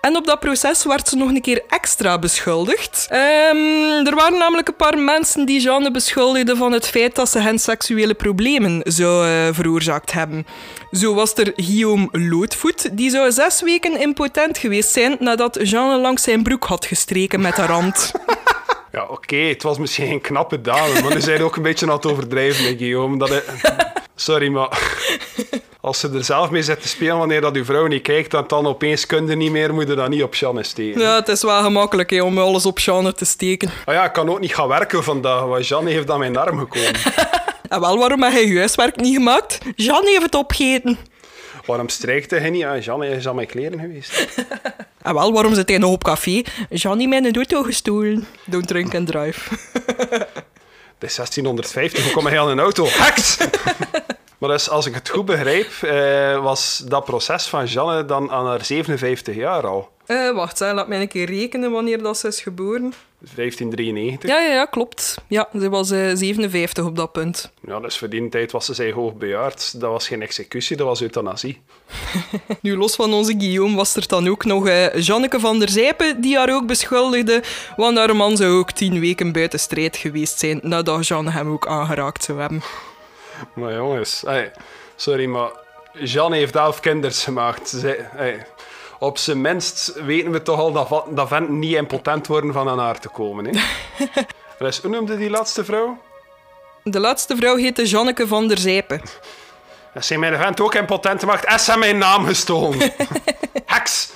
En op dat proces werd ze nog een keer extra beschuldigd. Um, er waren namelijk een paar mensen die Janne beschuldigden van het feit dat ze hen seksuele problemen zou uh, veroorzaakt hebben. Zo was Guillaume Loodvoet, die zou zes weken impotent geweest zijn nadat Jeanne langs zijn broek had gestreken met haar hand. Ja, oké, het was misschien een knappe dame, maar nu zijn ook een beetje aan het overdrijven, hè, Guillaume. Dat hij... Sorry, maar als ze er zelf mee zit te spelen wanneer dat uw vrouw niet kijkt, dan, dan opeens kun je niet meer, moet je dat niet op Jeanne steken. Ja, het is wel gemakkelijk hè, om alles op Jeanne te steken. Ah ja, ik kan ook niet gaan werken vandaag, want Jeanne heeft aan mijn arm gekomen. en wel, waarom heb je je huiswerk niet gemaakt? Jeanne heeft het opgegeten. Waarom strijkt hij niet? Ja, Jeanne is aan mijn kleren geweest. en wel, waarom zit hij nog op café? Jeanne mij een auto gestolen. Don't drink and drive. Het is 1650, hoe kom hij aan een auto? Heks! maar dus, als ik het goed begrijp, eh, was dat proces van Jeanne dan aan haar 57 jaar al. Uh, wacht, hè, laat mij een keer rekenen wanneer dat ze is geboren. 1593? Ja, ja, ja klopt. Ja, ze was uh, 57 op dat punt. Ja, dus voor die tijd was ze zij hoogbejaard. Dat was geen executie, dat was euthanasie. nu, los van onze Guillaume was er dan ook nog uh, Janneke van der Zijpen, die haar ook beschuldigde, want haar man zou ook tien weken buiten strijd geweest zijn nadat Jeanne hem ook aangeraakt zou hebben. Maar jongens, hey, sorry, maar Jeanne heeft elf kinders gemaakt. Zij, hey, op zijn minst weten we toch al dat, dat vent niet impotent worden van aan haar te komen. Hè? dus, hoe noemde die laatste vrouw? De laatste vrouw heette Janneke van der Zijpen. Als zij mijn vent ook impotent maakt, is hij mijn naam gestolen. Heks!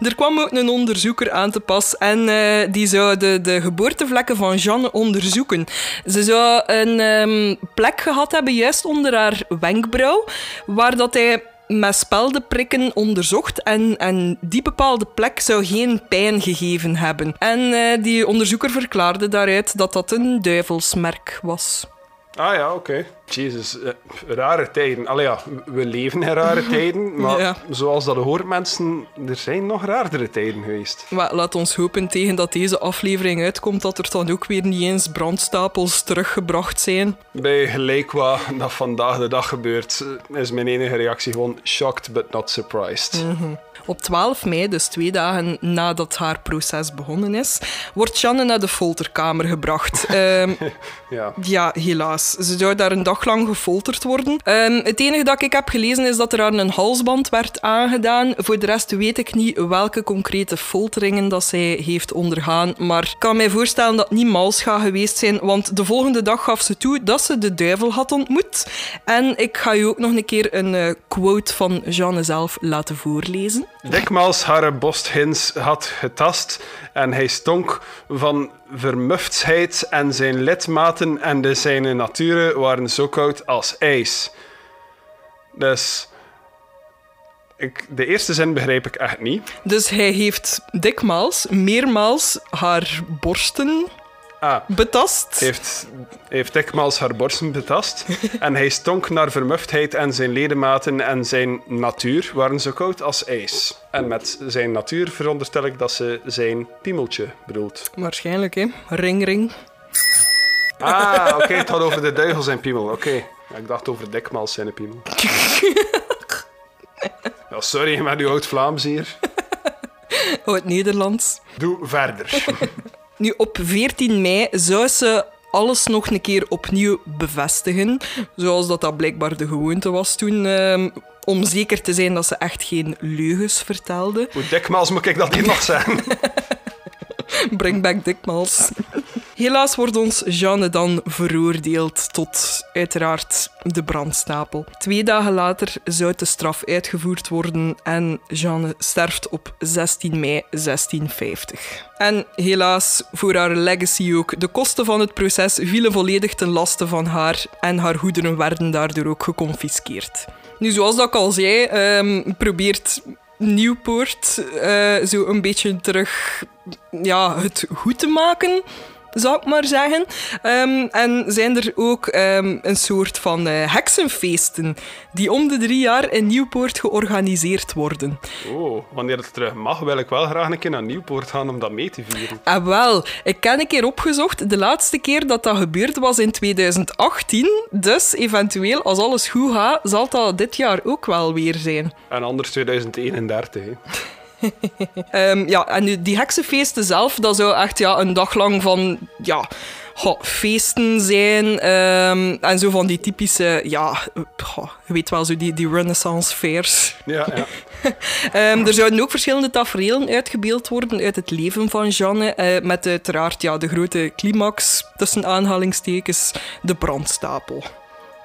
Er kwam ook een onderzoeker aan te pas en uh, die zou de, de, geboortevlekken van Jeanne onderzoeken. Ze zou een um, plek gehad hebben juist onder haar wenkbrauw, waar dat hij met speldenprikken onderzocht en, en die bepaalde plek zou geen pijn gegeven hebben. En uh, die onderzoeker verklaarde daaruit dat dat een duivelsmerk was. Ah ja, oké. Okay. Jezus, uh, rare tijden. Allee ja, we leven in rare tijden, maar ja. zoals dat hoort mensen, er zijn nog raardere tijden geweest. Maar laat ons hopen tegen dat deze aflevering uitkomt dat er dan ook weer niet eens brandstapels teruggebracht zijn. Bij gelijk wat dat vandaag de dag gebeurt, is mijn enige reactie gewoon shocked but not surprised. Op 12 mei, dus twee dagen nadat haar proces begonnen is, wordt Jeanne naar de folterkamer gebracht. Ehm, Ja. ja, helaas. Ze zou daar een dag lang gefolterd worden. Ehm, het enige dat ik heb gelezen is dat er aan een halsband werd aangedaan. Voor de rest weet ik niet welke concrete folteringen dat zij heeft ondergaan. Maar ik kan mij voorstellen dat het niet mals gaat geweest zijn, want de volgende dag gaf ze toe dat ze de duivel had ontmoet. En ik ga je ook nog een keer een eh, quote van Jeanne zelf laten voorlezen. Dikmaals haar borsthins had getast en hij stonk van vermuftheid en zijn lidmaten en de zijne naturen waren zo koud als ijs. Dus... De eerste zin begrijp ik echt niet. Dus hij heeft dikmaals, meermaals haar borsten Ah, betast. heeft, heeft dikmaals haar borsten betast en hij stonk naar vermuftheid en zijn ledematen en zijn natuur waren zo koud als ijs. En met zijn natuur veronderstel ik dat ze zijn piemeltje bedoelt. Waarschijnlijk, hè. Ring, ring. Ah, oké, het gaat over de duivel zijn piemel. Oké. Ja, ik dacht over dikmaals zijn piemel. Ja, sorry met uw oud-Vlaams hier. Oh, het Nederlands. Doe verder. Nu, op 14 mei zou ze alles nog een keer opnieuw bevestigen. Zoals dat, dat blijkbaar de gewoonte was toen. ehm, om zeker te zijn dat ze echt geen leugens vertelde. Hoe dikmaals moet ik dat hier nog zeggen? Bring back dikmaals. Helaas wordt ons Jeanne dan veroordeeld tot uiteraard de brandstapel. Twee dagen later zou de straf uitgevoerd worden en Jeanne sterft op 16 mei 1650. En helaas voor haar legacy ook. De kosten van het proces vielen volledig ten laste van haar en haar goederen werden daardoor ook geconfiskeerd. Nu, zoals dat ik al zei, ehm, probeert Nieuwpoort eh, zo een beetje terug ja, het goed te maken, zou ik maar zeggen. Ehm, en zijn er ook ehm, een soort van eh, heksenfeesten die om de drie jaar in Nieuwpoort georganiseerd worden. Oh, wanneer het terug mag, wil ik wel graag een keer naar Nieuwpoort gaan om dat mee te vieren. En wel, ik ken een keer opgezocht. De laatste keer dat dat gebeurd was in 2018. Dus eventueel, als alles goed gaat, zal dat dit jaar ook wel weer zijn. En anders 2031. Hè. Ehm, ja, en nu, die heksenfeesten zelf, dat zou echt ja, een dag lang van ja, goh, feesten zijn. ehm, en zo van die typische, ja, goh, je weet wel, zo die, die renaissance fairs. Ja, ja. Ehm, er zouden ook verschillende tafereelen uitgebeeld worden uit het leven van Jeanne. eh, met uiteraard ja, de grote climax, tussen aanhalingstekens, de brandstapel.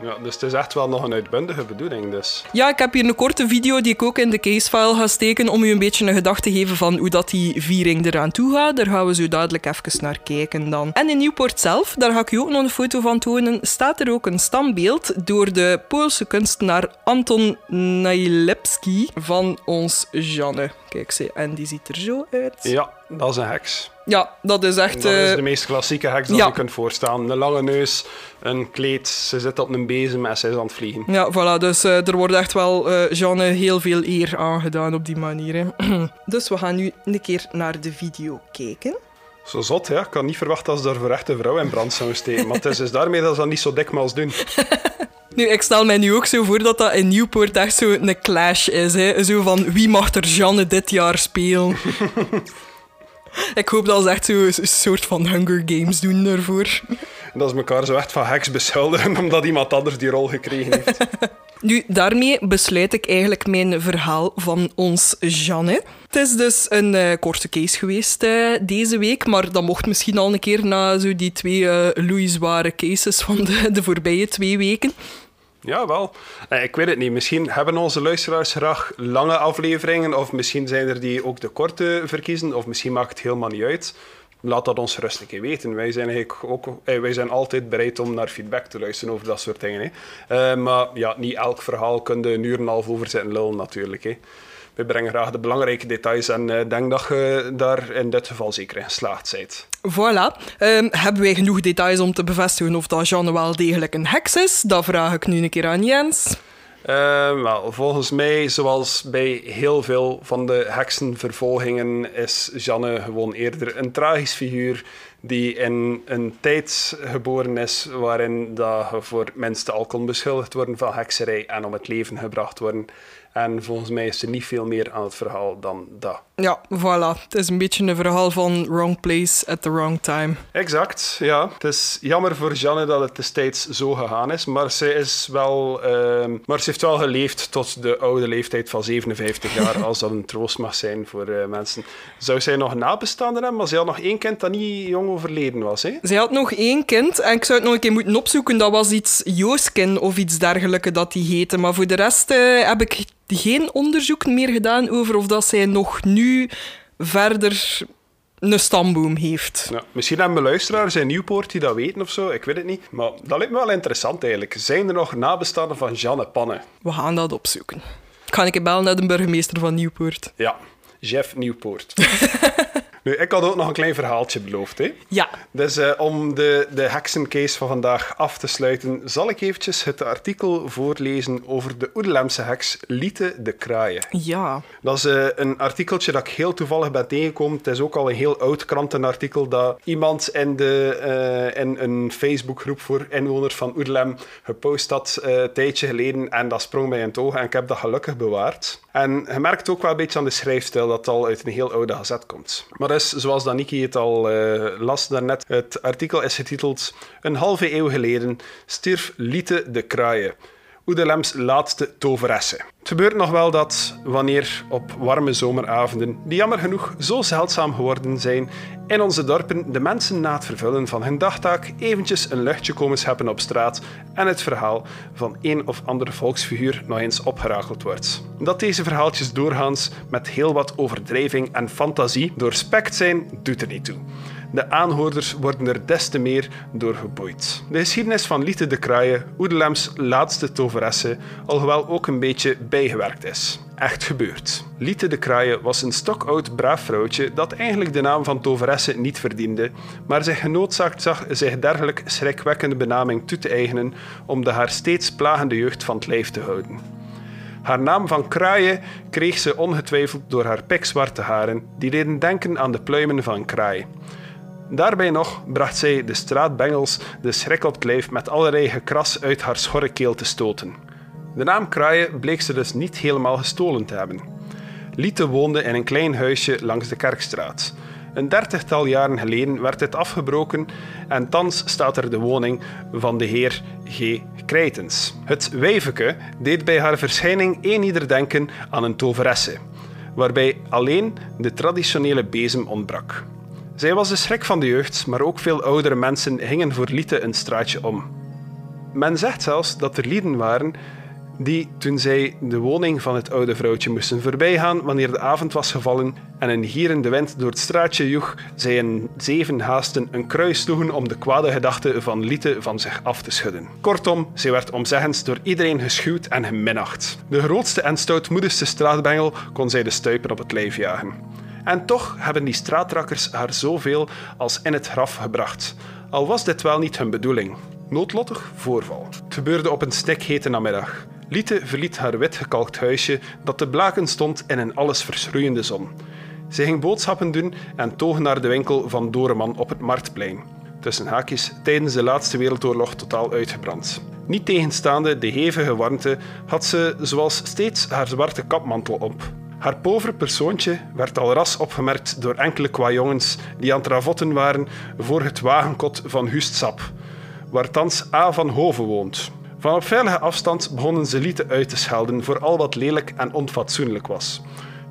Ja. Dus het is echt wel nog een uitbundige bedoeling. Dus. Ja, ik heb hier een korte video die ik ook in de casefile ga steken om u een beetje een gedachte te geven van hoe dat die viering eraan toe gaat. Daar gaan we zo dadelijk even naar kijken dan. En in Nieuwpoort zelf, daar ga ik u ook nog een foto van tonen, staat er ook een standbeeld door de Poolse kunstenaar Anton Najlepski van ons Janne. Kijk, ze, en die ziet er zo uit. Ja, dat is een heks. Ja, dat is echt... Dat is eh, de meest klassieke heks ja. je kunt voorstellen. Een lange neus, een kleed, ze zit op een bezem en ze is aan het vliegen. Ja, voilà. Dus eh, er wordt echt wel eh Jeanne heel veel eer aangedaan op die manier. Hè. dus we gaan nu een keer naar de video kijken. Zo zot, ja. Ik kan niet verwachten dat ze daar voor echte vrouw in brand zouden steken. Maar het is dus daarmee dat ze dat niet zo dikmaals doen. Nu, ik stel mij nu ook zo voor dat dat in Nieuwpoort echt zo een clash is. Hè. Zo van, wie mag er Jeanne dit jaar spelen? ik hoop dat ze echt zo een soort van Hunger Games doen daarvoor. Dat ze elkaar zo echt van heks beschuldigen omdat iemand anders die rol gekregen heeft. Nu, daarmee besluit ik eigenlijk mijn verhaal van ons Jeanne. Het is dus een eh, korte case geweest eh, deze week, maar dat mocht misschien al een keer na zo die twee eh loeizware cases van de, de voorbije twee weken. Ja, wel. Eh, Ik weet het niet. Misschien hebben onze luisteraars graag lange afleveringen, of misschien zijn er die ook de korte verkiezen, of misschien maakt het helemaal niet uit. Laat dat ons rustig weten. Wij zijn, eigenlijk ook, eh, wij zijn altijd bereid om naar feedback te luisteren over dat soort dingen. Hè. Eh, maar ja, niet elk verhaal kun je een uur en een half over zitten lullen natuurlijk. Hè. We brengen graag de belangrijke details en ik denk dat je daar in dit geval zeker in geslaagd bent. Voilà. Ehm, hebben wij genoeg details om te bevestigen of dat Jeanne wel degelijk een heks is? Dat vraag ik nu een keer aan Jens. Eh, wel, volgens mij, zoals bij heel veel van de heksenvervolgingen, is Janne gewoon eerder een tragisch figuur die in een tijd geboren is waarin dat je voor mensen al kon beschuldigd worden van hekserij en om het leven gebracht worden. En volgens mij is er niet veel meer aan het verhaal dan dat. Ja, voilà. Het is een beetje een verhaal van wrong place at the wrong time. Exact, ja. Het is jammer voor Janne dat het destijds zo gegaan is, maar ze, is wel, ehm, maar ze heeft wel geleefd tot de oude leeftijd van 57 jaar, als dat een troost mag zijn voor uh, mensen. Zou zij nog nabestaanden hebben? Maar ze had nog één kind dat niet jong overleden was, hè? Zij had nog één kind en ik zou het nog een keer moeten opzoeken. Dat was iets Jooskin of iets dergelijks dat die heette. Maar voor de rest uh, heb ik geen onderzoek meer gedaan over of dat zij nog nu verder een stamboom heeft. Ja, misschien hebben we luisteraars in Nieuwpoort die dat weten of zo, ik weet het niet. Maar dat lijkt me wel interessant eigenlijk. Zijn er nog nabestaanden van Jeanne Panne? We gaan dat opzoeken. Kan ik bellen naar de burgemeester van Nieuwpoort? Ja, Jeff Nieuwpoort. Nu, ik had ook nog een klein verhaaltje beloofd. Hè? Ja. Dus uh, om de, de heksencase van vandaag af te sluiten, zal ik eventjes het artikel voorlezen over de Oedelemse heks Liete de Kraaien. Ja. Dat is uh, een artikeltje dat ik heel toevallig ben tegengekomen. Het is ook al een heel oud krantenartikel dat iemand in, de, uh, in een Facebookgroep voor inwoners van Oedelem gepost had een tijdje geleden. En dat sprong mij in het oog en ik heb dat gelukkig bewaard. En je merkt ook wel een beetje aan de schrijfstijl dat het al uit een heel oude gazet komt. Maar is, zoals Daniki het al uh, las daarnet, het artikel is getiteld Een halve eeuw geleden stierf Liete de Kraaien. Oedelems laatste toveresse. Het gebeurt nog wel dat, wanneer op warme zomeravonden, die jammer genoeg zo zeldzaam geworden zijn, in onze dorpen de mensen na het vervullen van hun dagtaak eventjes een luchtje komen scheppen op straat en het verhaal van een of andere volksfiguur nog eens opgerakeld wordt. Dat deze verhaaltjes doorgaans met heel wat overdrijving en fantasie doorspekt zijn, doet er niet toe. De aanhoorders worden er des te meer door geboeid. De geschiedenis van Liete de Kraaien, Oedelems laatste toveresse, alhoewel ook een beetje bijgewerkt is. Echt gebeurd. Liete de Kraaien was een stokoud braaf vrouwtje dat eigenlijk de naam van toveresse niet verdiende, maar zich genoodzaakt zag zich dergelijk schrikwekkende benaming toe te eigenen om de haar steeds plagende jeugd van het lijf te houden. Haar naam van kraaien kreeg ze ongetwijfeld door haar pikzwarte haren, die deden denken aan de pluimen van kraai. Daarbij nog bracht zij de straatbengels de schrik met allerlei gekras uit haar schorre keel te stoten. De naam Kraaien bleek ze dus niet helemaal gestolen te hebben. Liete woonde in een klein huisje langs de Kerkstraat. Een dertigtal jaren geleden werd dit afgebroken en thans staat er de woning van de heer G. Krijtens. Het wijveke deed bij haar verschijning een ieder denken aan een toveresse, waarbij alleen de traditionele bezem ontbrak. Zij was de schrik van de jeugd, maar ook veel oudere mensen gingen voor Liete een straatje om. Men zegt zelfs dat er lieden waren die, toen zij de woning van het oude vrouwtje moesten voorbijgaan wanneer de avond was gevallen en een gierende wind door het straatje joeg, zij in zeven haasten een kruis sloegen om de kwade gedachten van Liete van zich af te schudden. Kortom, zij werd omzeggens door iedereen geschuwd en geminacht. De grootste en stoutmoedigste straatbengel kon zij de stuipen op het lijf jagen. En toch hebben die straatrakkers haar zoveel als in het graf gebracht. Al was dit wel niet hun bedoeling. Noodlottig voorval. Het gebeurde op een stikhete namiddag. Liete verliet haar wit gekalkt huisje dat te blaken stond in een alles verschroeiende zon. Ze ging boodschappen doen en toog naar de winkel van Doreman op het Marktplein. Tussen haakjes tijdens de laatste wereldoorlog totaal uitgebrand. Niet tegenstaande de hevige warmte had ze zoals steeds haar zwarte kapmantel op. Haar povere persoontje werd al ras opgemerkt door enkele kwajongens die aan het ravotten waren voor het wagenkot van Hustsap, waar thans A van Hoven woont. Van op veilige afstand begonnen ze lieten uit te schelden voor al wat lelijk en onfatsoenlijk was,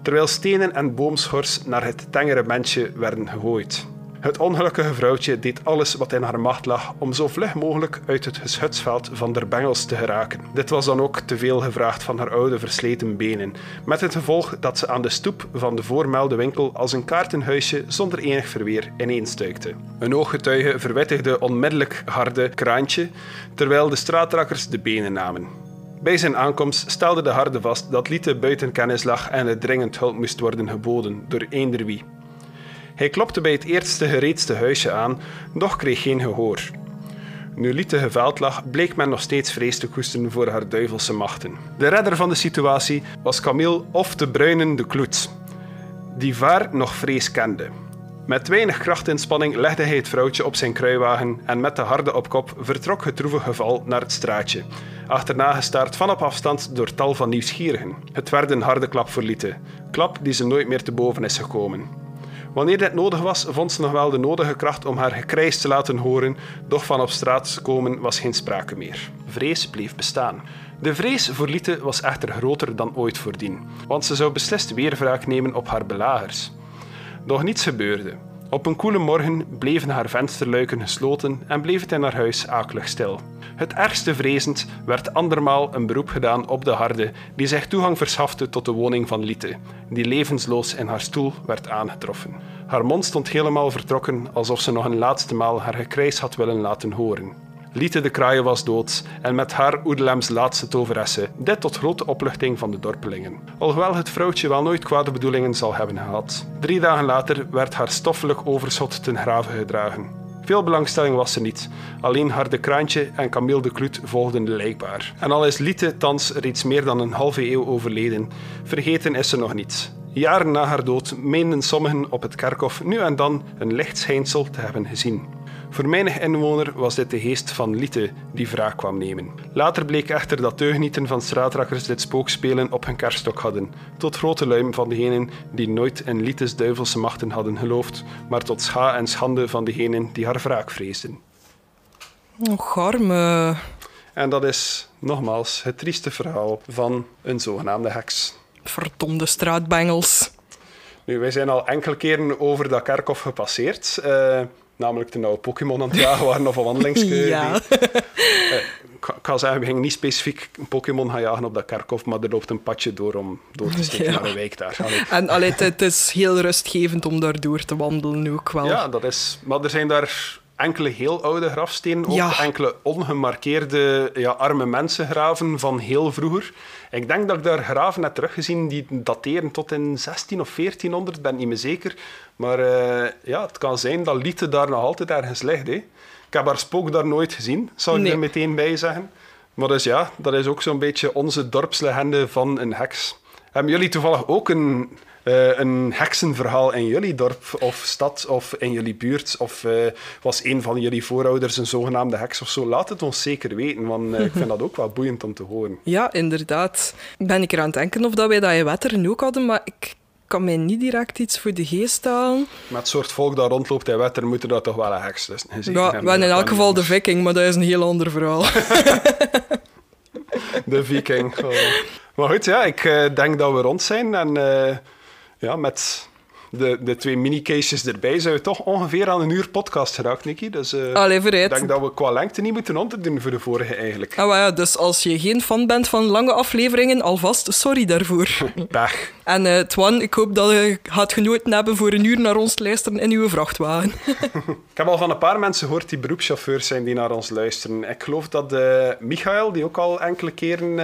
terwijl stenen en boomschors naar het tengere mensje werden gegooid. Het ongelukkige vrouwtje deed alles wat in haar macht lag om zo vlug mogelijk uit het geschutsveld van der bengels te geraken. Dit was dan ook te veel gevraagd van haar oude versleten benen, met het gevolg dat ze aan de stoep van de voormelde winkel als een kaartenhuisje zonder enig verweer ineenstuikte. Een ooggetuige verwittigde onmiddellijk harde kraantje, terwijl de straatrakkers de benen namen. Bij zijn aankomst stelde de harde vast dat Liete buiten kennis lag en het dringend hulp moest worden geboden door eender wie. Hij klopte bij het eerste gereedste huisje aan, doch kreeg geen gehoor. Nu Liete geveld lag, bleek men nog steeds vrees te koesteren voor haar duivelse machten. De redder van de situatie was Camille of de Bruinen de Kloet, die vaar nog vrees kende. Met weinig krachtinspanning legde hij het vrouwtje op zijn kruiwagen en met de harde op kop vertrok het droeve geval naar het straatje. Achterna gestaard van op afstand door tal van nieuwsgierigen. Het werd een harde klap voor. Klap die ze nooit meer te boven is gekomen. Wanneer dit nodig was, vond ze nog wel de nodige kracht om haar gekrijs te laten horen, doch van op straat komen was geen sprake meer. Vrees bleef bestaan. De vrees voor Liete was echter groter dan ooit voordien, want ze zou beslist weer wraak nemen op haar belagers. Doch niets gebeurde. Op een koele morgen bleven haar vensterluiken gesloten en bleef het in haar huis akelig stil. Het ergste vrezend werd andermaal een beroep gedaan op de harde, die zich toegang verschafte tot de woning van Liete, die levensloos in haar stoel werd aangetroffen. Haar mond stond helemaal vertrokken, alsof ze nog een laatste maal haar gekrijs had willen laten horen. Liete de Kraaien was dood en met haar Oedelems laatste toveresse, dit tot grote opluchting van de dorpelingen. Alhoewel het vrouwtje wel nooit kwade bedoelingen zal hebben gehad. Drie dagen later werd haar stoffelijk overschot ten grave gedragen. Veel belangstelling was er niet. Alleen Harde Kraantje en Camille de Kloet volgden de lijkbaar. En al is Liete thans reeds meer dan een halve eeuw overleden, vergeten is ze nog niet. Jaren na haar dood meenden sommigen op het kerkhof nu en dan een licht schijnsel te hebben gezien. Voor menig inwoner was dit de geest van Liete die wraak kwam nemen. Later bleek echter dat deugnieten van straatrakkers dit spookspelen op hun kerststok hadden, tot grote luim van degenen die nooit in Lietes duivelse machten hadden geloofd, maar tot scha en schande van degenen die haar wraak vreesden. Och, arme. En dat is nogmaals het trieste verhaal van een zogenaamde heks. Verdomde straatbengels. Nu, wij zijn al enkele keren over dat kerkhof gepasseerd. Uh, Namelijk toen we Pokémon aan het jagen waren of een wandelingsje. ja. uh, ik kan zeggen, we gingen niet specifiek een Pokémon gaan jagen op dat kerkhof, maar er loopt een padje door om door te steken naar de wijk daar. Allee. En allee, het is heel rustgevend om daar door te wandelen ook wel. Ja, dat is... Maar er zijn daar enkele heel oude grafstenen, ook ja. enkele ongemarkeerde ja, arme mensengraven van heel vroeger. Ik denk dat ik daar graven heb teruggezien die dateren tot in 16 of 1400, ben niet meer zeker. Maar uh, ja, het kan zijn dat Liete daar nog altijd ergens ligt. Hè. Ik heb haar spook daar nooit gezien, zou ik nee. er meteen bij zeggen. Maar dus ja, dat is ook zo'n beetje onze dorpslegende van een heks. Hebben jullie toevallig ook een uh, een heksenverhaal in jullie dorp of stad of in jullie buurt? Of uh, was een van jullie voorouders een zogenaamde heks of zo? Laat het ons zeker weten, want uh, ik vind dat ook wel boeiend om te horen. Ja, inderdaad. Ben ik er aan het denken of dat wij dat in Wetteren ook hadden, maar ik kan mij niet direct iets voor de geest halen. Met het soort volk dat rondloopt in Wetteren moeten dat toch wel een heks dus, Ja, wel in elk geval de viking, maar dat is een heel ander verhaal. de viking. Oh. Maar goed, ja, ik denk dat we rond zijn en ja, met de, de twee mini-cases erbij zijn we toch ongeveer aan een uur podcast geraakt, Nicky. Dus uh, Allee, ik denk dat we qua lengte niet moeten onderdoen voor de vorige eigenlijk. Ah, ja, dus als je geen fan bent van lange afleveringen, alvast sorry daarvoor. Dag. En uh, Twan, ik hoop dat je gaat genoten hebben voor een uur naar ons te luisteren in uw vrachtwagen. ik heb al van een paar mensen gehoord die beroepschauffeurs zijn die naar ons luisteren. Ik geloof dat uh, Michael, die ook al enkele keren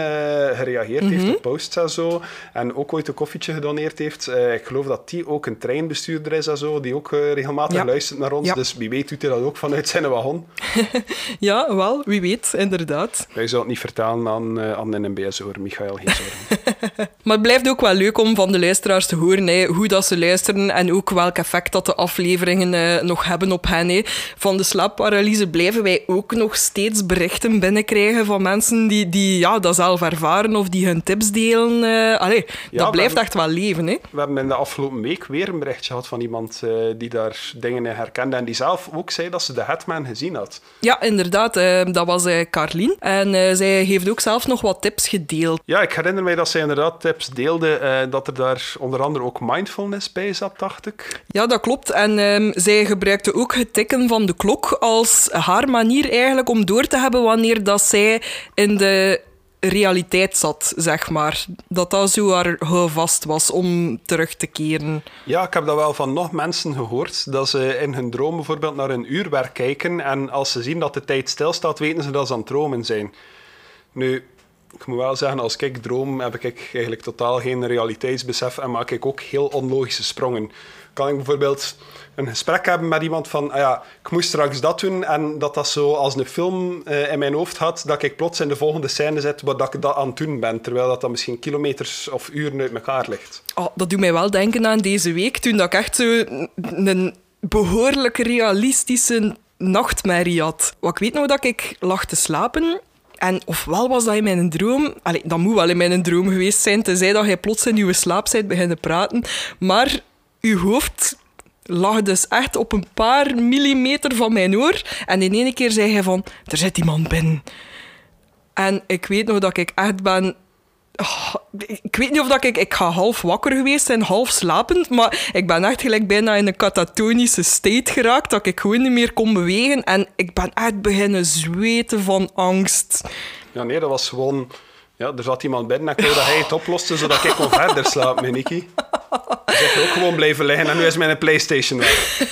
gereageerd heeft mhm. op posts en zo, en ook ooit een koffietje gedoneerd heeft, ik geloof dat die ook een treinbestuurder is en zo, die ook uh, regelmatig luistert naar ons. Dus wie weet doet hij dat ook vanuit zijn wagon. ja, wel, wie weet, inderdaad. Wij zullen het niet vertalen aan, uh, aan NMBS hoor, Michael, geen zorgen. maar het blijft ook wel leuk om van de luisteraars te horen hè, hoe dat ze luisteren en ook welk effect dat de afleveringen uh, nog hebben op hen. Hè. Van de slaapparalyse blijven wij ook nog steeds berichten binnenkrijgen van mensen die, die ja, dat zelf ervaren of die hun tips delen. allee, ja, dat blijft echt wel leven. Hè. We hebben in de afgelopen week weer een berichtje had van iemand uh, die daar dingen in herkende en die zelf ook zei dat ze de Hetman gezien had. Ja, inderdaad. Uh, dat was uh, Carlien. En zij heeft ook zelf nog wat tips gedeeld. Ja, ik herinner mij dat zij inderdaad tips deelde, dat er daar onder andere ook mindfulness bij zat, dacht ik. Ja, dat klopt. En um, zij gebruikte ook het tikken van de klok als haar manier eigenlijk om door te hebben wanneer dat zij in de realiteit zat, zeg maar. Dat dat zo haar vast was om terug te keren. Ja, ik heb dat wel van nog mensen gehoord. Dat ze in hun droom bijvoorbeeld naar een uurwerk kijken en als ze zien dat de tijd stilstaat, weten ze dat ze aan het dromen zijn. Nu, ik moet wel zeggen, als ik droom, heb ik eigenlijk totaal geen realiteitsbesef en maak ik ook heel onlogische sprongen. Kan ik bijvoorbeeld een gesprek hebben met iemand van, ah ja, ik moest straks dat doen en dat dat zo als een film uh, in mijn hoofd had, dat ik plots in de volgende scène zit waar dat ik dat aan het doen ben, terwijl dat dan misschien kilometers of uren uit elkaar ligt. Oh, dat doet mij wel denken aan deze week, toen dat ik echt zo een behoorlijk realistische nachtmerrie had. Wat ik weet nog dat ik lag te slapen en ofwel was dat in mijn droom... Allee, dat moet wel in mijn droom geweest zijn, tenzij dat jij plots in je slaap bent beginnen praten. Maar uw hoofd lag dus echt op een paar millimeter van mijn oor. En in één keer zei hij van, er zit iemand binnen. En ik weet nog dat ik echt ben... Oh, ik weet niet of dat ik... Ik ga half wakker geweest zijn, half slapend, maar ik ben echt gelijk bijna in een katatonische state geraakt, dat ik gewoon niet meer kon bewegen. En ik ben echt beginnen zweten van angst. Ja, nee, dat was gewoon... Ja, er zat iemand binnen en ik dat hij het oploste, zodat ik kon verder slapen, Nicky. Ik ook gewoon blijven liggen en nu is mijn Playstation weg.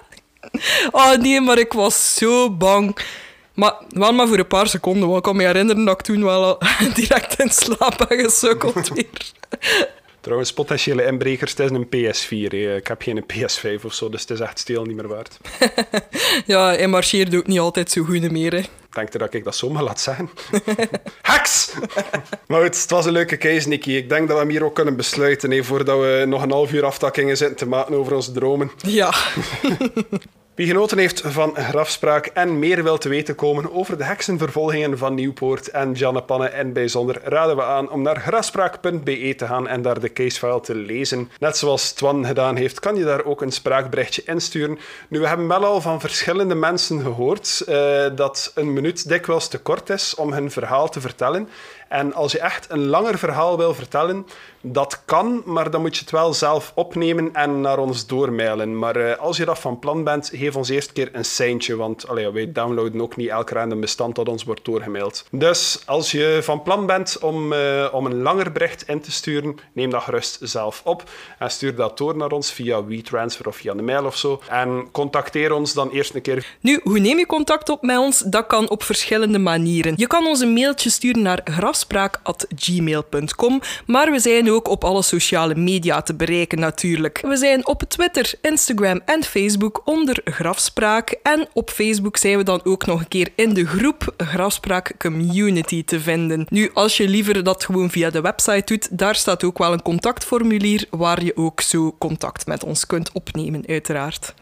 oh nee, maar ik was zo bang. Maar wel maar voor een paar seconden, want ik kan me herinneren dat ik toen wel direct in slaap ben gesukkeld weer. Trouwens, potentiële inbrekers, het is een PS4. Ik heb geen PS5 of zo, dus het is echt stil niet meer waard. ja, hij marcheert ook niet altijd zo goed meer. Hè. Denk je dat ik dat zomaar laat zijn? Hacks! maar goed, het was een leuke case, Nicky. Ik denk dat we hem hier ook kunnen besluiten, hè, voordat we nog een half uur aftakkingen zitten te maken over onze dromen. Ja. Wie genoten heeft van grafspraak en meer wil te weten komen over de heksenvervolgingen van Nieuwpoort en Jannepanne en bijzonder, raden we aan om naar grafspraak.be te gaan en daar de casefile te lezen. Net zoals Twan gedaan heeft, kan je daar ook een spraakberichtje insturen. Nu, we hebben wel al van verschillende mensen gehoord uh, dat een minuut dikwijls te kort is om hun verhaal te vertellen. En als je echt een langer verhaal wil vertellen, dat kan, maar dan moet je het wel zelf opnemen en naar ons doormailen. Maar uh, als je dat van plan bent, geef ons eerst keer een seintje, want allee, wij downloaden ook niet elk random bestand dat ons wordt doorgemaild. Dus als je van plan bent om, uh, om een langer bericht in te sturen, neem dat gerust zelf op en stuur dat door naar ons via WeTransfer of via de mail of zo. En contacteer ons dan eerst een keer. Nu, hoe neem je contact op met ons? Dat kan op verschillende manieren. Je kan ons een mailtje sturen naar grafspraak.gmail.com, maar we zijn ook op alle sociale media te bereiken natuurlijk. We zijn op Twitter, Instagram en Facebook onder Grafspraak. En op Facebook zijn we dan ook nog een keer in de groep Grafspraak Community te vinden. Nu, als je liever dat gewoon via de website doet, daar staat ook wel een contactformulier waar je ook zo contact met ons kunt opnemen, uiteraard.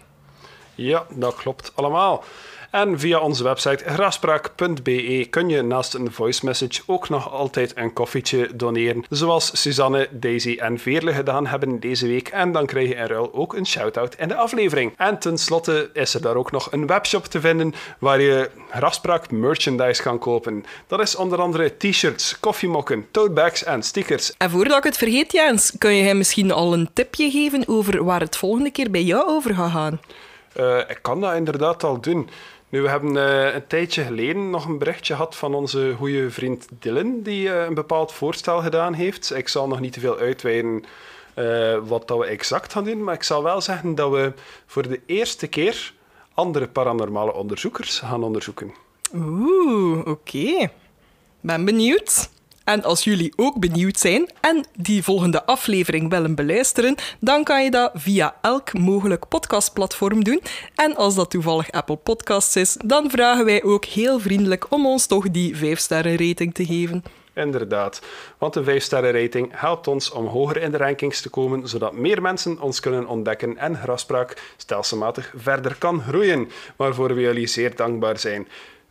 Ja, dat klopt allemaal. En via onze website grafspraak.be kun je naast een voice message ook nog altijd een koffietje doneren. Zoals Suzanne, Daisy en Veerle gedaan hebben deze week. En dan krijg je in ruil ook een shout-out in de aflevering. En tenslotte is er daar ook nog een webshop te vinden waar je Grafspraak merchandise kan kopen. Dat is onder andere t-shirts, koffiemokken, totebags en stickers. En voordat ik het vergeet, Jens, kun je hem misschien al een tipje geven over waar het volgende keer bij jou over gaat gaan? Uh, ik kan dat inderdaad al doen. Nu, we hebben uh, een tijdje geleden nog een berichtje gehad van onze goede vriend Dylan, die uh, een bepaald voorstel gedaan heeft. Ik zal nog niet te veel uitweiden uh, wat dat we exact gaan doen, maar ik zal wel zeggen dat we voor de eerste keer andere paranormale onderzoekers gaan onderzoeken. Oeh, oké. Ben benieuwd. En als jullie ook benieuwd zijn en die volgende aflevering willen beluisteren, dan kan je dat via elk mogelijk podcastplatform doen. En als dat toevallig Apple Podcasts is, dan vragen wij ook heel vriendelijk om ons toch die 5-sterren rating te geven. Inderdaad, want een 5-sterren rating helpt ons om hoger in de rankings te komen, zodat meer mensen ons kunnen ontdekken en grafspraak stelselmatig verder kan groeien, waarvoor we jullie zeer dankbaar zijn.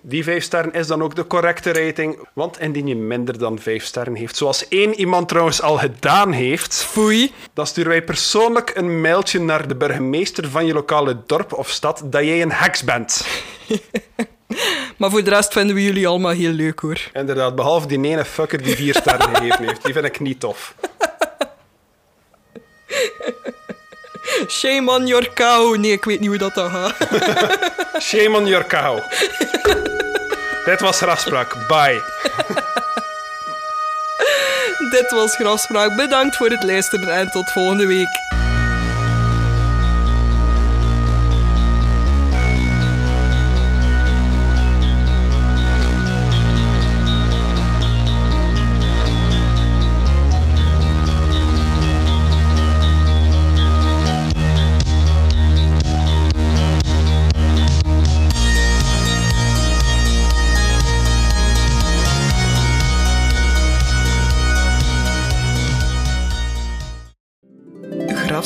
Die 5 sterren is dan ook de correcte rating. Want indien je minder dan 5 sterren heeft, zoals één iemand trouwens al gedaan heeft, Foei. dan sturen wij persoonlijk een mailtje naar de burgemeester van je lokale dorp of stad dat jij een heks bent. maar voor de rest vinden we jullie allemaal heel leuk hoor. Inderdaad, behalve die ene fucker die 4 sterren gegeven heeft. Die vind ik niet tof. Shame on your cow. Nee, ik weet niet hoe dat dan gaat. Shame on your cow. Dit was Grafspraak. Bye. Dit was Grafspraak. Bedankt voor het luisteren en tot volgende week.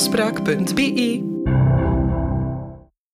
Spraak.be